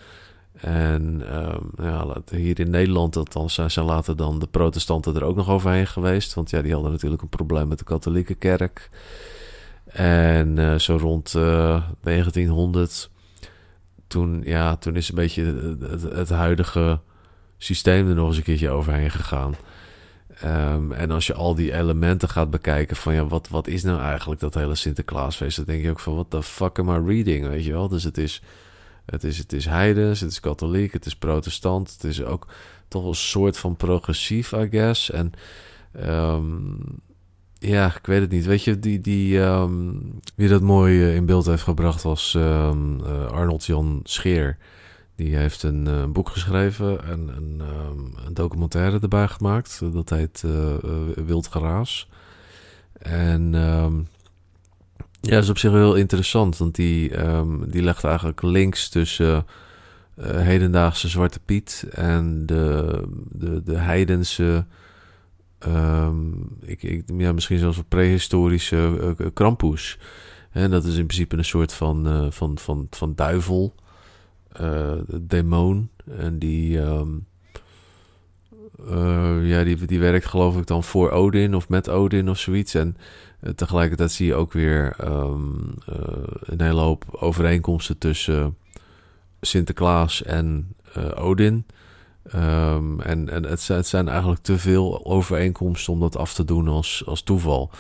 [SPEAKER 1] En um, ja, hier in Nederland dan, zijn, later dan de protestanten er ook nog overheen geweest. Want ja, die hadden natuurlijk een probleem met de katholieke kerk. En uh, zo rond uh, eh, 1900, toen, ja, toen is een beetje het, huidige systeem er nog eens een keertje overheen gegaan. Um, en als je al die elementen gaat bekijken van ja, wat, wat is nou eigenlijk dat hele Sinterklaasfeest? Dan denk je ook van what the fuck am I reading, weet je wel? Dus het is, het is, het is heidens, het is katholiek, het is protestant. Het is ook toch een soort van progressief, I guess. En um, ja, ik weet het niet. Weet je, die, die, um, wie dat mooi eh, in beeld heeft gebracht was um, uh, Arnold Jan Scheer. Die heeft een uh, boek geschreven en een, een, documentaire erbij gemaakt. Dat heet Wild Geraas. En ja, dat is op zich heel interessant. Want die, die legt eigenlijk links tussen hedendaagse Zwarte Piet en de, de, de heidense Um, ik, ik, ja, misschien zelfs een prehistorische uh, Krampus. En dat is in principe een soort van, uh, van, van, van duivel, demon. En die, um, ja, die, die werkt geloof ik dan voor Odin of met Odin of zoiets. En tegelijkertijd zie je ook weer um, een hele hoop overeenkomsten tussen Sinterklaas en Odin. Um, en en het, zijn eigenlijk te veel overeenkomsten om dat af te doen als, als toeval.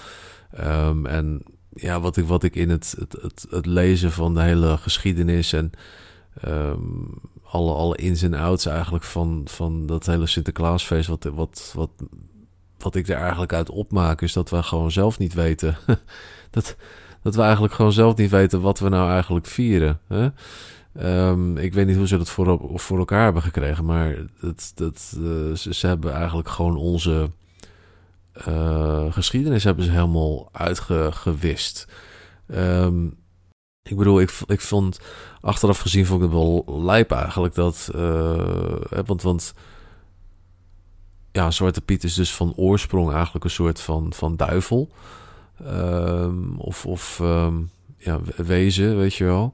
[SPEAKER 1] Um, en ja, wat ik, wat ik in het, het, het, het lezen van de hele geschiedenis en alle, alle ins en outs eigenlijk van, van dat hele Sinterklaasfeest, wat, wat, wat, wat ik er eigenlijk uit opmaak, is dat we gewoon zelf niet weten. dat, dat we eigenlijk gewoon zelf niet weten wat we nou eigenlijk vieren. Hè? Um, ik weet niet hoe ze dat voor, voor elkaar hebben gekregen, maar dat, dat, uh, ze, ze, hebben eigenlijk gewoon onze uh, geschiedenis hebben ze helemaal uitgewist. Um, ik bedoel, ik, ik vond achteraf gezien vond ik het wel lijp eigenlijk dat, uh, want, want ja, Zwarte Piet is dus van oorsprong eigenlijk een soort van, van duivel. Um, of of ja, wezen, weet je wel.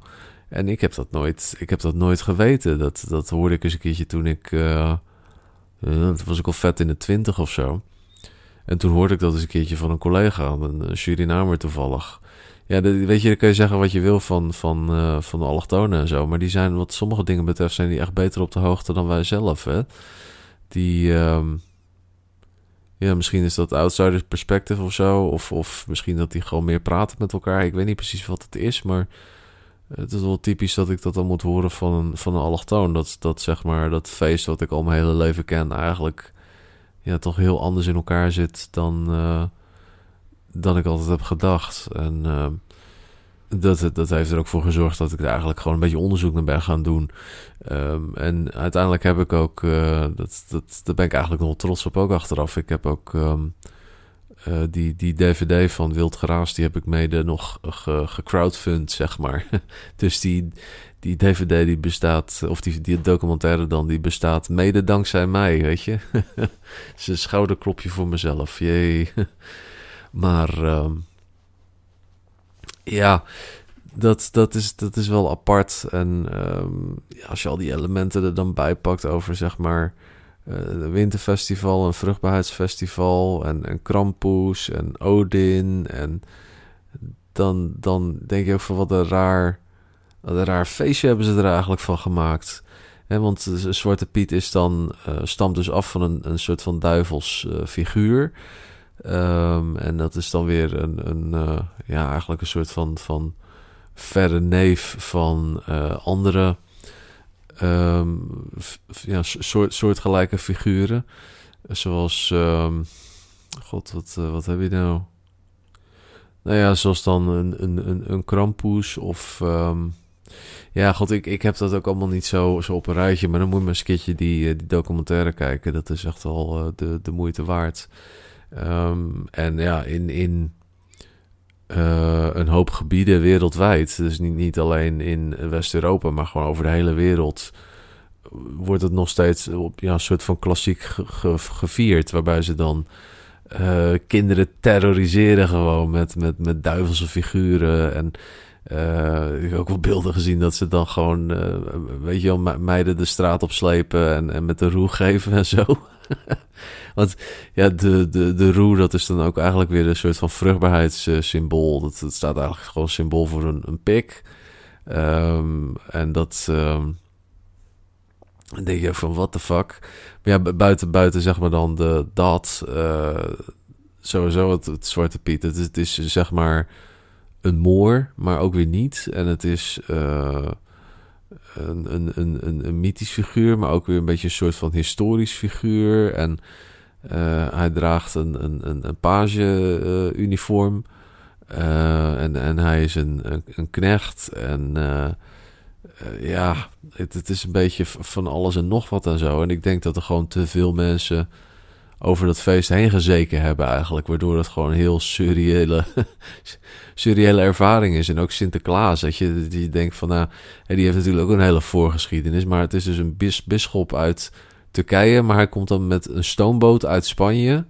[SPEAKER 1] En ik heb dat nooit, ik heb dat nooit geweten. Dat, dat hoorde ik eens een keertje toen ik. Uh, was ik al vet in de twintig of zo. En toen hoorde ik dat eens een keertje van een collega, een Surinamer toevallig. Ja, weet je, dan kun je zeggen wat je wil van, van, uh, van de allochtonen en zo. Maar die zijn, wat sommige dingen betreft, zijn die echt beter op de hoogte dan wij zelf. Hè? Die, um, ja, misschien is dat outsider perspective of zo. Of, of misschien dat die gewoon meer praten met elkaar. Ik weet niet precies wat het is, maar het is wel typisch dat ik dat dan moet horen van een, van een allochtoon. Dat, dat zeg maar, dat feest wat ik al mijn hele leven ken, eigenlijk ja, toch heel anders in elkaar zit dan, uh, dan ik altijd heb gedacht. En uh, dat, dat heeft er ook voor gezorgd dat ik er eigenlijk gewoon een beetje onderzoek naar ben gaan doen. Um, en uiteindelijk heb ik ook, uh, dat, dat, daar ben ik eigenlijk nog trots op ook achteraf. Ik heb ook um, uh, die, die DVD van Wild Geraas, die heb ik mede nog gecrowdfund, zeg maar. dus die, die DVD die bestaat, of die, die documentaire dan, die bestaat mede dankzij mij, weet je. is een schouderklopje voor mezelf, jee. maar uh, ja, dat, dat, is, dat is wel apart. En ja, als je al die elementen er dan bij pakt over, zeg maar een eh, winterfestival, een vruchtbaarheidsfestival en, en Krampus en Odin. En dan, dan denk je ook van wat een raar, wat een raar feestje hebben ze er eigenlijk van gemaakt. He, want Zwarte Piet is dan, uh, stamt dus af van een, een soort van duivels figuur. Um, en dat is dan weer een, een uh, ja, eigenlijk een soort van, van verre neef van andere um, ja, soort, soortgelijke figuren. Zoals, um, god, wat, uh, wat heb je nou? Nou ja, zoals dan een, een, een, een Krampus of... Ja, god, ik, ik heb dat ook allemaal niet zo, zo op een rijtje. Maar dan moet je maar eens een keertje die, die documentaire kijken. Dat is echt wel de, de moeite waard. Ehm, en ja, in, in een hoop gebieden wereldwijd. Dus niet, niet alleen in West-Europa, maar gewoon over de hele wereld wordt het nog steeds op ja, een soort van klassiek gevierd. Waarbij ze dan uh, kinderen terroriseren gewoon met, met, met duivelse figuren. En uh, ik heb ook wel beelden gezien dat ze dan gewoon, weet je wel, meiden de straat opslepen en, en met de roe geven en zo. Want ja, de, de, de roe, dat is dan ook eigenlijk weer een soort van vruchtbaarheidssymbool. Dat, dat staat eigenlijk gewoon symbool voor een, een pik. Um, en dat... Um, dan denk je van, what the fuck? Maar ja, buiten, buiten zeg maar dan de, dat, uh, sowieso het, Zwarte Piet. Het is, zeg maar een moor, maar ook weer niet. En het is uh, een, een, een, een, mythisch figuur, maar ook weer een beetje een soort van historisch figuur. En hij draagt een, een, een, page-uniform. en, en hij is een, een, knecht. En ja, het, het, is een beetje van alles en nog wat en zo. En ik denk dat er gewoon te veel mensen over dat feest heen gezeken hebben eigenlijk. Waardoor het gewoon een heel surreële, surreële ervaring is. En ook Sinterklaas, dat je, die denkt van nou... die heeft natuurlijk ook een hele voorgeschiedenis. Maar het is dus een bis, bisschop uit Turkije. Maar hij komt dan met een stoomboot uit Spanje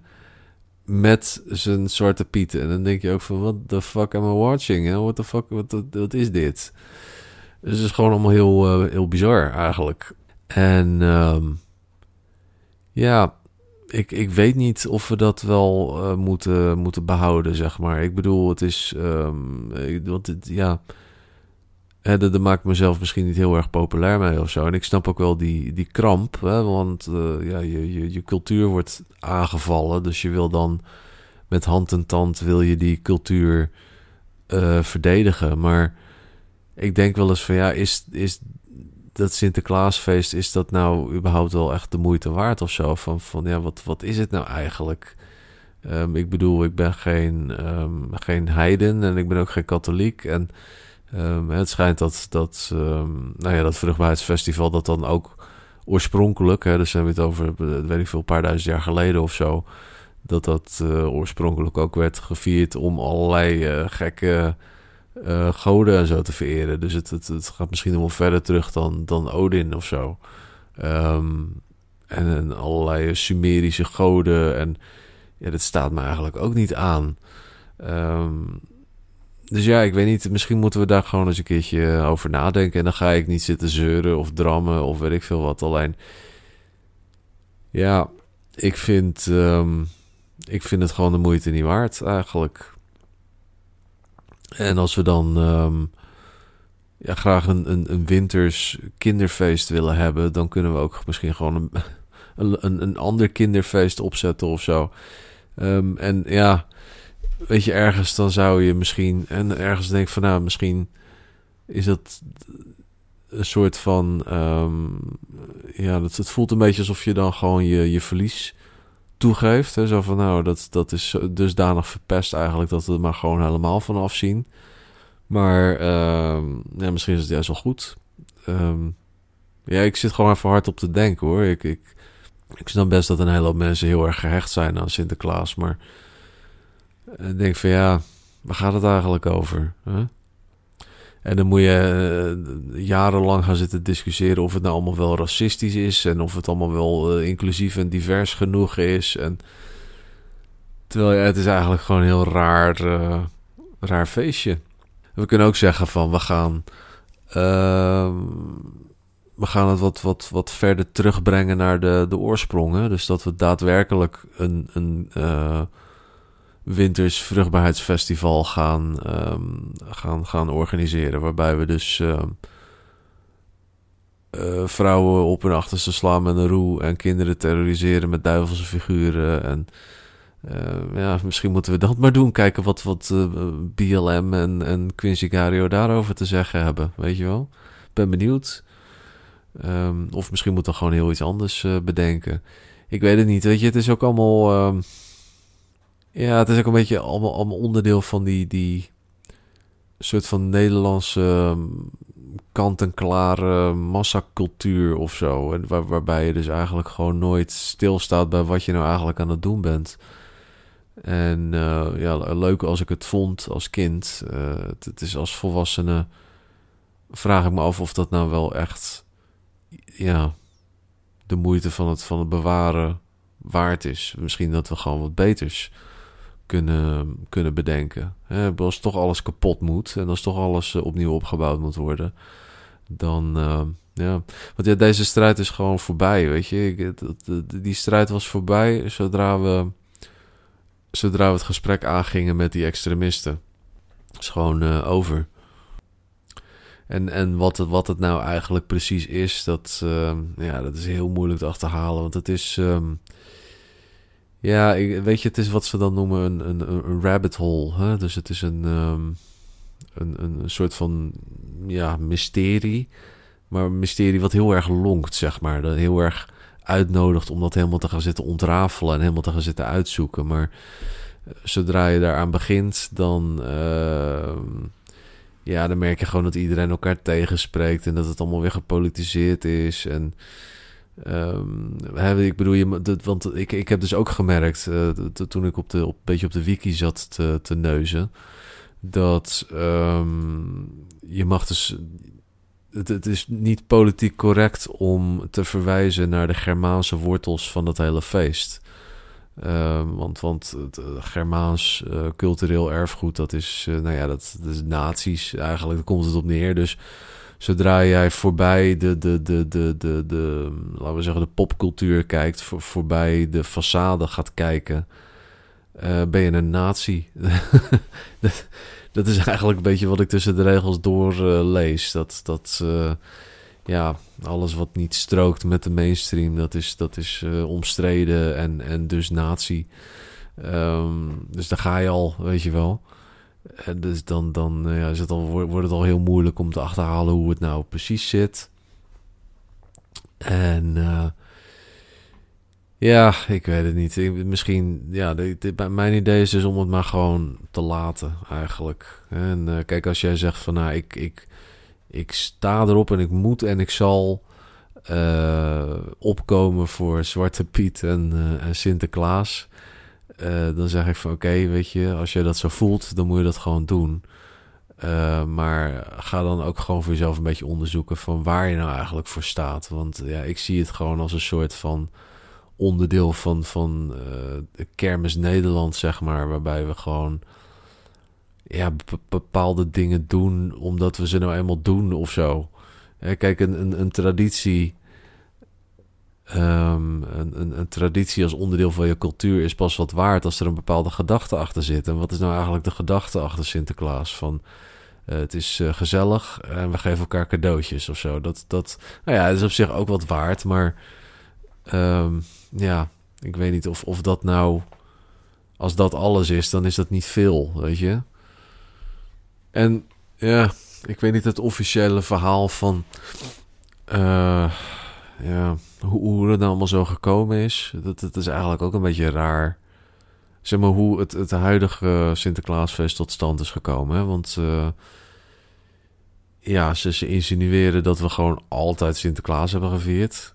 [SPEAKER 1] met zijn zwarte pieten. En dan denk je ook van, what the fuck am I watching? What the fuck, wat, wat is dit? Dus het is gewoon allemaal heel, uh, heel bizar eigenlijk. En um, ja, ik, ik weet niet of we dat wel uh, moeten, moeten behouden, zeg maar. Ik bedoel, het is. Um, want het, ja. Hè, dat, dat maakt mezelf misschien niet heel erg populair mee of zo. En ik snap ook wel die, die kramp. Hè, want uh, ja, je, je, je cultuur wordt aangevallen. Dus je wil dan met hand en tand wil je die cultuur uh, verdedigen. Maar ik denk wel eens van ja, is, is dat Sinterklaasfeest, is dat nou überhaupt wel echt de moeite waard of zo? Van, van ja, wat, wat is het nou eigenlijk? Um, ik bedoel, ik ben geen, um, geen heiden en ik ben ook geen katholiek. En um, het schijnt dat, dat, nou ja, dat vruchtbaarheidsfestival dat dan ook oorspronkelijk, hè, dus hebben we het over, weet ik veel, een paar duizend jaar geleden of zo, dat dat uh, oorspronkelijk ook werd gevierd om allerlei uh, gekke goden en zo te vereren. Dus het, het, het, gaat misschien nog wel verder terug dan, dan Odin of zo. En, en, allerlei Sumerische goden. En ja, dat staat me eigenlijk ook niet aan. Um, dus ja, ik weet niet. Misschien moeten we daar gewoon eens een keertje over nadenken. En dan ga ik niet zitten zeuren of drammen of weet ik veel wat. Alleen, ja, ik vind, um, ik vind het gewoon de moeite niet waard eigenlijk. En als we dan um, ja, graag een, een, een, winters kinderfeest willen hebben, dan kunnen we ook misschien gewoon een, een, een ander kinderfeest opzetten of zo. Um, en ja, weet je, ergens dan zou je misschien, en ergens denk ik van nou, misschien is dat een soort van, um, ja, dat, het voelt een beetje alsof je dan gewoon je, je verlies toegeeft. Hè? Zo van, nou, dat, dat is dusdanig verpest eigenlijk dat we er maar gewoon helemaal van afzien. Maar uh, ja, misschien is het juist wel goed. Um, ja, ik zit gewoon even hard op te denken hoor. Ik, ik, ik snap best dat een hele hoop mensen heel erg gehecht zijn aan Sinterklaas. Maar ik denk van ja, waar gaat het eigenlijk over? Huh? En dan moet je uh, jarenlang gaan zitten discussiëren of het nou allemaal wel racistisch is. En of het allemaal wel uh, inclusief en divers genoeg is. En terwijl het is eigenlijk gewoon een heel raar, uh, raar feestje. We kunnen ook zeggen van we gaan. Ehm, we gaan het wat, wat, wat verder terugbrengen naar de, de oorsprongen. Dus dat we daadwerkelijk een, een winters vruchtbaarheidsfestival gaan, um, gaan, gaan organiseren. Waarbij we dus um, uh, vrouwen op hun achterste slaan met een roe en kinderen terroriseren met duivelse figuren. En uh, ja, misschien moeten we dat maar doen. Kijken wat, wat eh, BLM en, en Quincy Gario daarover te zeggen hebben. Weet je wel? Ben benieuwd. Of misschien moeten we gewoon heel iets anders bedenken. Ik weet het niet. Weet je, het is ook allemaal. Ja, het is ook een beetje allemaal, onderdeel van die, die soort van Nederlandse, kant-en-klare massacultuur of zo. En waar, waarbij je dus eigenlijk gewoon nooit stilstaat bij wat je nou eigenlijk aan het doen bent. En uh, ja, leuk als ik het vond als kind. Uh, het, het, is als volwassene. Vraag ik me af of dat nou wel echt. Ja, de moeite van het, van het bewaren waard is. Misschien dat we gewoon wat beters kunnen, kunnen bedenken. Als toch alles kapot moet en als toch alles uh, opnieuw opgebouwd moet worden, dan. ja, want ja, deze strijd is gewoon voorbij, weet je. die strijd was voorbij zodra we zodra we het gesprek aangingen met die extremisten. is gewoon uh, over. En, en wat, het, wat het nou eigenlijk precies is, dat, ja, dat is heel moeilijk te achterhalen. Want het is. Um, ja, weet je, het is wat ze dan noemen een, een, een rabbit hole. Hè? Dus het is een, um, een, een soort van ja, mysterie. Maar een mysterie wat heel erg lonkt, zeg maar. Dat heel erg uitnodigt om dat helemaal te gaan zitten ontrafelen en helemaal te gaan zitten uitzoeken. Maar eh, zodra je daaraan begint, dan, uh, ja, dan merk je gewoon dat iedereen elkaar tegenspreekt en dat het allemaal weer gepolitiseerd is. En um, ik bedoel, je, want ik, ik heb dus ook gemerkt uh, toen ik op de, op, een beetje op de wiki zat te, te neuzen, dat um, je mag dus het, het, is niet politiek correct om te verwijzen naar de Germaanse wortels van dat hele feest. Uh, want, want het uh, Germaans uh, cultureel erfgoed, dat is, nou ja, dat, dat is nazi's eigenlijk, daar komt het op neer. Dus zodra jij voorbij de, de, de, de, de, de laten we zeggen, de popcultuur kijkt, voor, voorbij de façade gaat kijken, ben je een nazi. dat is eigenlijk een beetje wat ik tussen de regels door uh, lees. Dat, dat uh, ja, alles wat niet strookt met de mainstream, dat is, dat is omstreden en, en dus nazi. Um, dus daar ga je al, weet je wel. En dus dan, dan ja, is het al, wordt het al heel moeilijk om te achterhalen hoe het nou precies zit. En ja, ik weet het niet. Misschien, ja, mijn idee is dus om het maar gewoon te laten, eigenlijk. En uh, kijk, als jij zegt van, nou, ik, ik, ik sta erop en ik moet en ik zal opkomen voor Zwarte Piet en, en Sinterklaas. Dan zeg ik van, oké, weet je, als jij dat zo voelt, dan moet je dat gewoon doen. maar ga dan ook gewoon voor jezelf een beetje onderzoeken van waar je nou eigenlijk voor staat. Want ja, ik zie het gewoon als een soort van onderdeel van, van uh, Kermis Nederland, zeg maar. Waarbij we gewoon ja, bepaalde dingen doen omdat we ze nou eenmaal doen of zo. kijk, een, een, een traditie. Um, een, een, traditie als onderdeel van je cultuur is pas wat waard als er een bepaalde gedachte achter zit. En wat is nou eigenlijk de gedachte achter Sinterklaas? Van uh, het is uh, gezellig en we geven elkaar cadeautjes of zo. Dat, dat, nou ja, is op zich ook wat waard, maar um, ja, ik weet niet of, of dat nou. Als dat alles is, dan is dat niet veel, weet je. En ja, ik weet niet het officiële verhaal van. Uh, ja, hoe, hoe nou allemaal zo gekomen is. Dat, dat is eigenlijk ook een beetje raar. Zeg maar hoe het, het huidige Sinterklaasfeest tot stand is gekomen. Want uh, ja, ze, ze insinueren dat we gewoon altijd Sinterklaas hebben gevierd.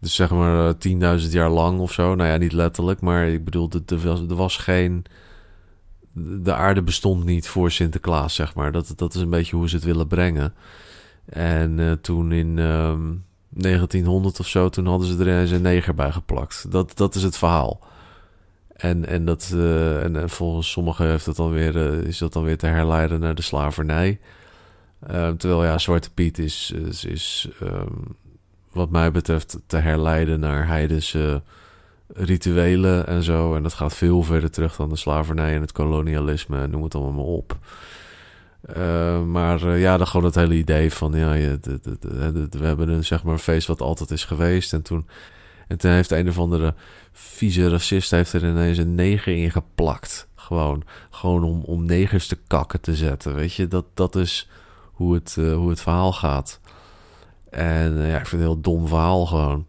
[SPEAKER 1] Dus zeg maar 10.000 eh, jaar lang of zo. Nou ja, niet letterlijk, maar ik bedoel, er was geen. De aarde bestond niet voor Sinterklaas, zeg maar. Dat, dat is een beetje hoe ze het willen brengen. En uh, toen in ehm, 1900 of zo, toen hadden ze er een neger bij geplakt. Dat, dat is het verhaal. En, en, dat, uh, en, en, volgens sommigen heeft dat dan weer, uh, is dat dan weer te herleiden naar de slavernij. Uh, terwijl ja, Zwarte Piet is, is, um, wat mij betreft te herleiden naar heidense rituelen en zo. En dat gaat veel verder terug dan de slavernij en het kolonialisme, noem het allemaal maar op. Uh, maar uh, ja, dan gewoon het hele idee van ja, je, de, de, we hebben een zeg maar feest wat altijd is geweest. En toen, en toen heeft een of andere vieze racist heeft er ineens een neger in geplakt. Gewoon, gewoon om, om negers te kakken te zetten. Weet je, dat, dat is hoe het, uh, hoe het verhaal gaat. En ja, ik vind het een heel dom verhaal gewoon.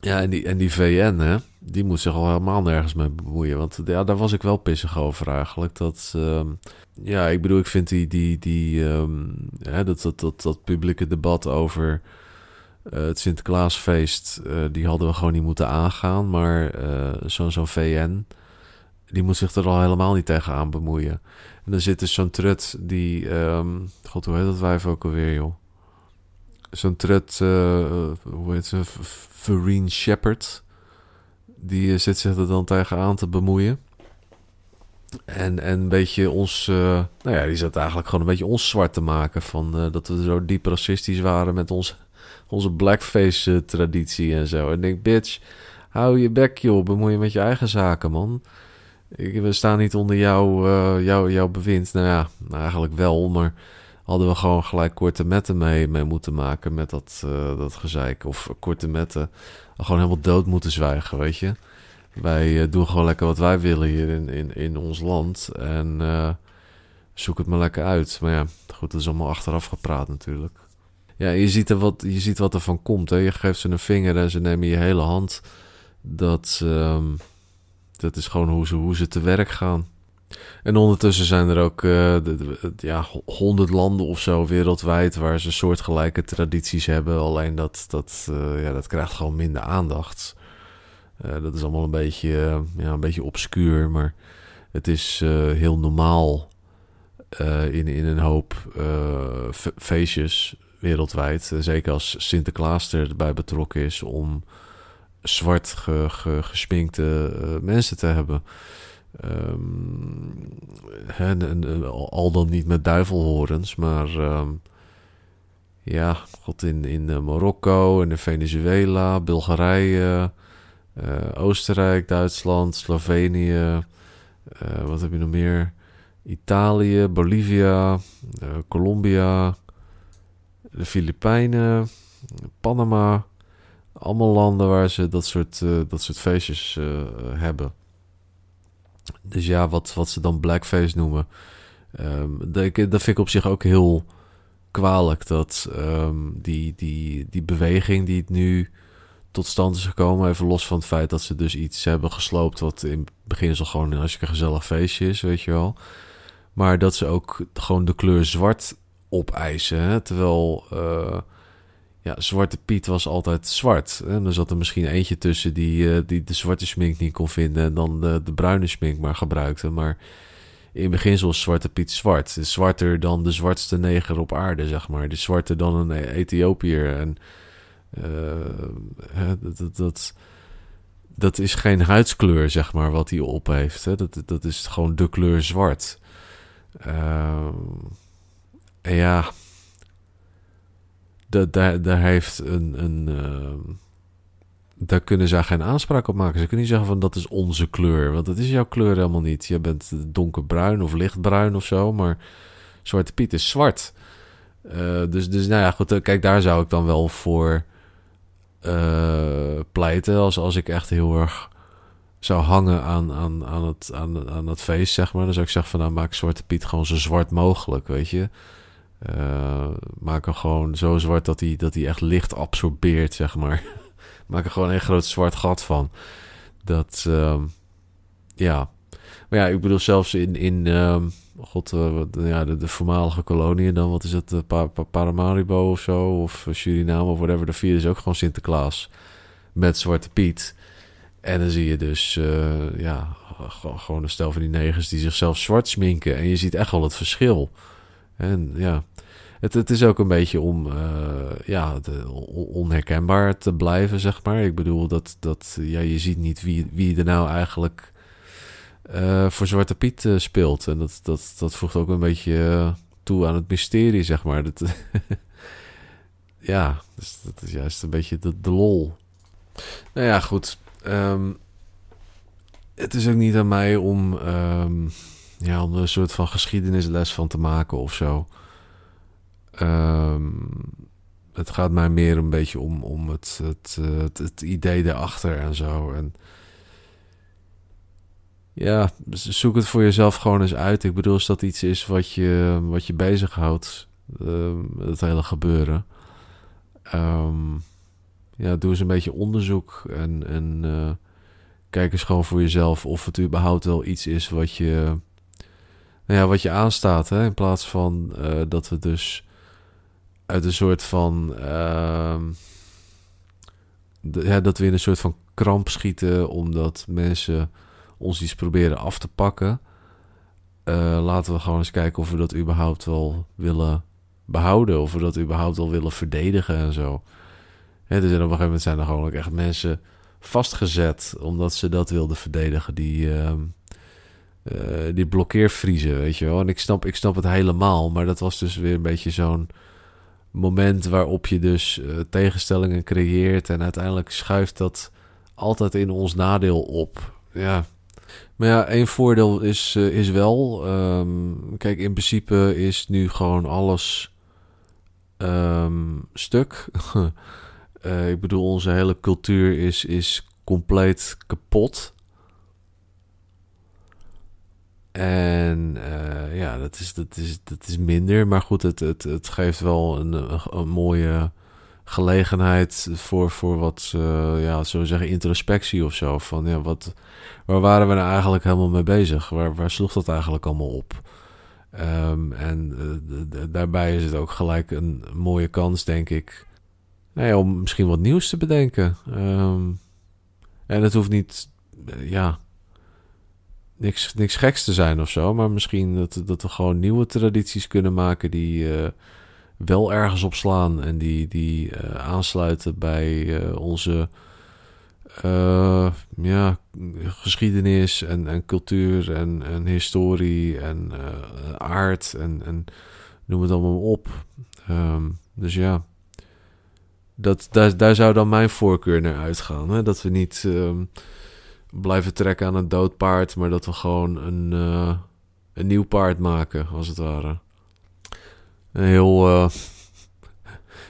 [SPEAKER 1] Ja, en die, en die VN, hè, die moet zich al helemaal nergens mee bemoeien. Want ja, daar was ik wel pissig over eigenlijk. Dat, uh, ja, ik bedoel, ik vind die, die, die, ehm, hè, dat, dat, dat, publieke debat over uh, het Sinterklaasfeest, uh, die hadden we gewoon niet moeten aangaan. Maar uh, zo'n zo'n VN, die moet zich er al helemaal niet tegenaan bemoeien. En dan zit dus zo'n trut die, um, god, hoe heet dat wijf ook alweer, joh? Zo'n trut, hoe heet ze, Vereen Shepard, die zit zich er dan tegenaan te bemoeien. En, en een beetje ons, uh, nou ja, die zat eigenlijk gewoon een beetje ons zwart te maken. Van uh, dat we zo diep racistisch waren met ons, onze blackface-traditie en zo. En ik denk, bitch, hou je bek, joh. Bemoei je met je eigen zaken, man. Ik, we staan niet onder jouw, jou, jouw bewind. Nou ja, eigenlijk wel, maar hadden we gewoon gelijk korte metten mee, mee moeten maken met dat, dat gezeik. Of korte metten, gewoon helemaal dood moeten zwijgen, weet je. Wij uh, doen gewoon lekker wat wij willen hier in, in, in ons land. En uh, zoek het maar lekker uit. Maar ja, goed, dat is allemaal achteraf gepraat natuurlijk. Ja, je ziet, er wat, je ziet wat er van komt. Hè. Je geeft ze een vinger en ze nemen je hele hand. Dat, um, dat is gewoon hoe ze, hoe ze te werk gaan. En ondertussen zijn er ook de, ja, honderd landen of zo wereldwijd waar ze soortgelijke tradities hebben. Alleen dat, dat, ja, dat krijgt gewoon minder aandacht. Uh, dat is allemaal een beetje, uh, ja, een beetje obscuur, maar het is uh, heel normaal in, in een hoop feestjes wereldwijd. zeker als Sinterklaas erbij betrokken is om zwart ge, ge, gesminkte mensen te hebben. Um, en, al dan niet met duivelhorens, maar um, ja, god, in, in Marokko en in Venezuela, Bulgarije. Uh, Oostenrijk, Duitsland, Slovenië. Uh, wat heb je nog meer? Italië, Bolivia, uh, Colombia, de Filipijnen, Panama. Allemaal landen waar ze dat soort, dat soort feestjes hebben. Dus ja, wat, wat ze dan blackface noemen. Um, dat, dat vind ik op zich ook heel kwalijk. Dat um, die, die, die beweging die het nu tot stand is gekomen. Even los van het feit dat ze dus iets hebben gesloopt. wat in het begin gewoon een hartstikke gezellig feestje is, weet je wel. Maar dat ze ook gewoon de kleur zwart opeisen. Terwijl. Uh, ja, Zwarte Piet was altijd zwart. En er zat er misschien eentje tussen die, uh, die de zwarte smink niet kon vinden en dan de, de bruine smink maar gebruikte. Maar in beginsel was Zwarte Piet zwart. Zwarter dan de zwartste neger op aarde, zeg maar. De zwarter dan een Ethiopiër. En uh, dat, dat, is geen huidskleur, zeg maar, wat hij op heeft. Hè? Dat, dat is gewoon de kleur zwart. En ja, daar, heeft een. een uh, daar kunnen ze geen aanspraak op maken. Ze kunnen niet zeggen van dat is onze kleur. Want dat is jouw kleur helemaal niet. Je bent donkerbruin of lichtbruin of zo. Maar Zwarte Piet is zwart. Uh, dus, dus nou ja, goed. Kijk, daar zou ik dan wel voor uh, pleiten. Als, als ik echt heel erg zou hangen aan, aan, aan, het, aan, aan het feest, zeg maar. Dan zou ik zeggen van nou maak Zwarte Piet gewoon zo zwart mogelijk, weet je. Uh, maak hem gewoon zo zwart dat hij, dat hij echt licht absorbeert, zeg maar. maak er gewoon een groot zwart gat van. Dat, uh, ja. Maar ja, ik bedoel zelfs in, in uh, god, uh, ja, de, de, voormalige koloniën dan, wat is het, uh, Paramaribo of zo, of Suriname of whatever, daar vieren ze ook gewoon Sinterklaas met Zwarte Piet. En dan zie je dus, ja, gewoon een stel van die negers die zichzelf zwart sminken. En je ziet echt wel het verschil. En ja, het, het is ook een beetje om ja, de, onherkenbaar te blijven, zeg maar. Ik bedoel, dat, dat ja, je ziet niet wie, wie er nou eigenlijk uh, voor Zwarte Piet uh, speelt. En dat, dat, dat voegt ook een beetje uh, toe aan het mysterie, zeg maar. Dat, ja, dus dat is juist een beetje de, de lol. Nou ja, goed. Um, het is ook niet aan mij om, um, ja, om er een soort van geschiedenisles van te maken of zo. Um, het gaat mij meer een beetje om, om het, het, het, het idee daarachter en zo. En ja, zoek het voor jezelf gewoon eens uit. Ik bedoel, als dat iets is wat je, wat je bezighoudt, uh, het hele gebeuren. Um, ja, doe eens een beetje onderzoek en, en uh, kijk eens gewoon voor jezelf of het überhaupt wel iets is wat je, nou ja, wat je aanstaat. Hè, in plaats van eh, dat we dus uit een soort van. ehm, ja, dat we in een soort van kramp schieten omdat mensen ons iets proberen af te pakken. Eh, laten we gewoon eens kijken of we dat überhaupt wel willen behouden. Of we dat überhaupt wel willen verdedigen en zo. Hè, dus op een gegeven moment zijn er gewoon ook echt mensen vastgezet omdat ze dat wilden verdedigen. Die, ehm, eh, die blokkeervriezen, weet je wel. En ik snap, ik snap het helemaal, maar dat was dus weer een beetje zo'n moment waarop je dus eh, tegenstellingen creëert en uiteindelijk schuift dat altijd in ons nadeel op. Ja. Maar ja, één voordeel is, eh, is wel, ehm, kijk, in principe is nu gewoon alles ehm, stuk. Eh, ik bedoel, onze hele cultuur is, is compleet kapot. En eh, ja, dat is, dat, is, dat is minder. Maar goed, het, het, het geeft wel een, een, een mooie gelegenheid voor, voor wat, eh, ja, zullen we zeggen, introspectie of zo. Van ja, wat, waar waren we nou eigenlijk helemaal mee bezig? Waar, waar sloeg dat eigenlijk allemaal op? Ehm, en eh, daarbij is het ook gelijk een mooie kans, denk ik, nou ja, om misschien wat nieuws te bedenken. Ehm, en het hoeft niet, eh, ja, niks, niks geks te zijn of zo. Maar misschien dat, dat we gewoon nieuwe tradities kunnen maken die wel ergens op slaan. En die, die eh, aansluiten bij eh, onze eh, ja, geschiedenis en, en cultuur en, en historie en aard en, en noem het allemaal op. Ehm, dus ja, dat, daar, daar zou dan mijn voorkeur naar uitgaan. Hè? Dat we niet ehm, blijven trekken aan een dood paard, maar dat we gewoon een, een nieuw paard maken, als het ware. Een heel, eh,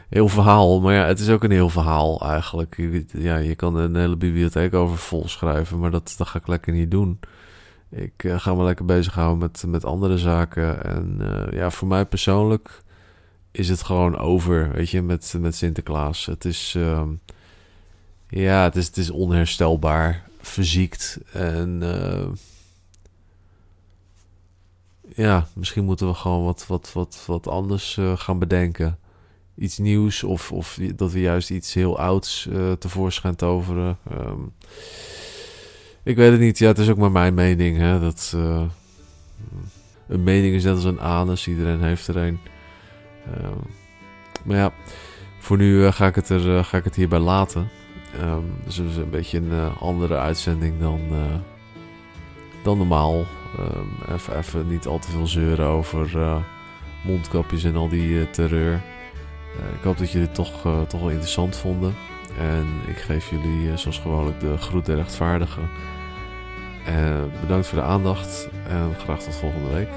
[SPEAKER 1] heel verhaal, maar ja, het is ook een heel verhaal eigenlijk. Je- Ja, je kan een hele bibliotheek over volschrijven, maar dat, dat ga ik lekker niet doen. Ik eh, ga me lekker bezighouden met, met andere zaken. En eh, ja, voor mij persoonlijk is het gewoon over, weet je, met, met Sinterklaas. Het is, ehm, ja, het is, het is onherstelbaar, verziekt. En ja, misschien moeten we gewoon wat, wat, wat, wat anders eh, gaan bedenken. Iets nieuws of, of dat we juist iets heel ouds eh, tevoorschijn toveren. Ehm, ik weet het niet. Ja, het is ook maar mijn mening. Hè? Dat, eh, een mening is net als een anus. Iedereen heeft er een. Ehm, maar ja, voor nu ga, ik het er, ga ik het hierbij laten. Ehm, dus het is een beetje een andere uitzending dan, dan normaal. Ehm, even, even niet al te veel zeuren over eh, mondkapjes en al die eh, terreur. Eh, ik hoop dat jullie het toch, toch wel interessant vonden. En ik geef jullie zoals gewoonlijk de groet der rechtvaardigen. Bedankt voor de aandacht en graag tot volgende week.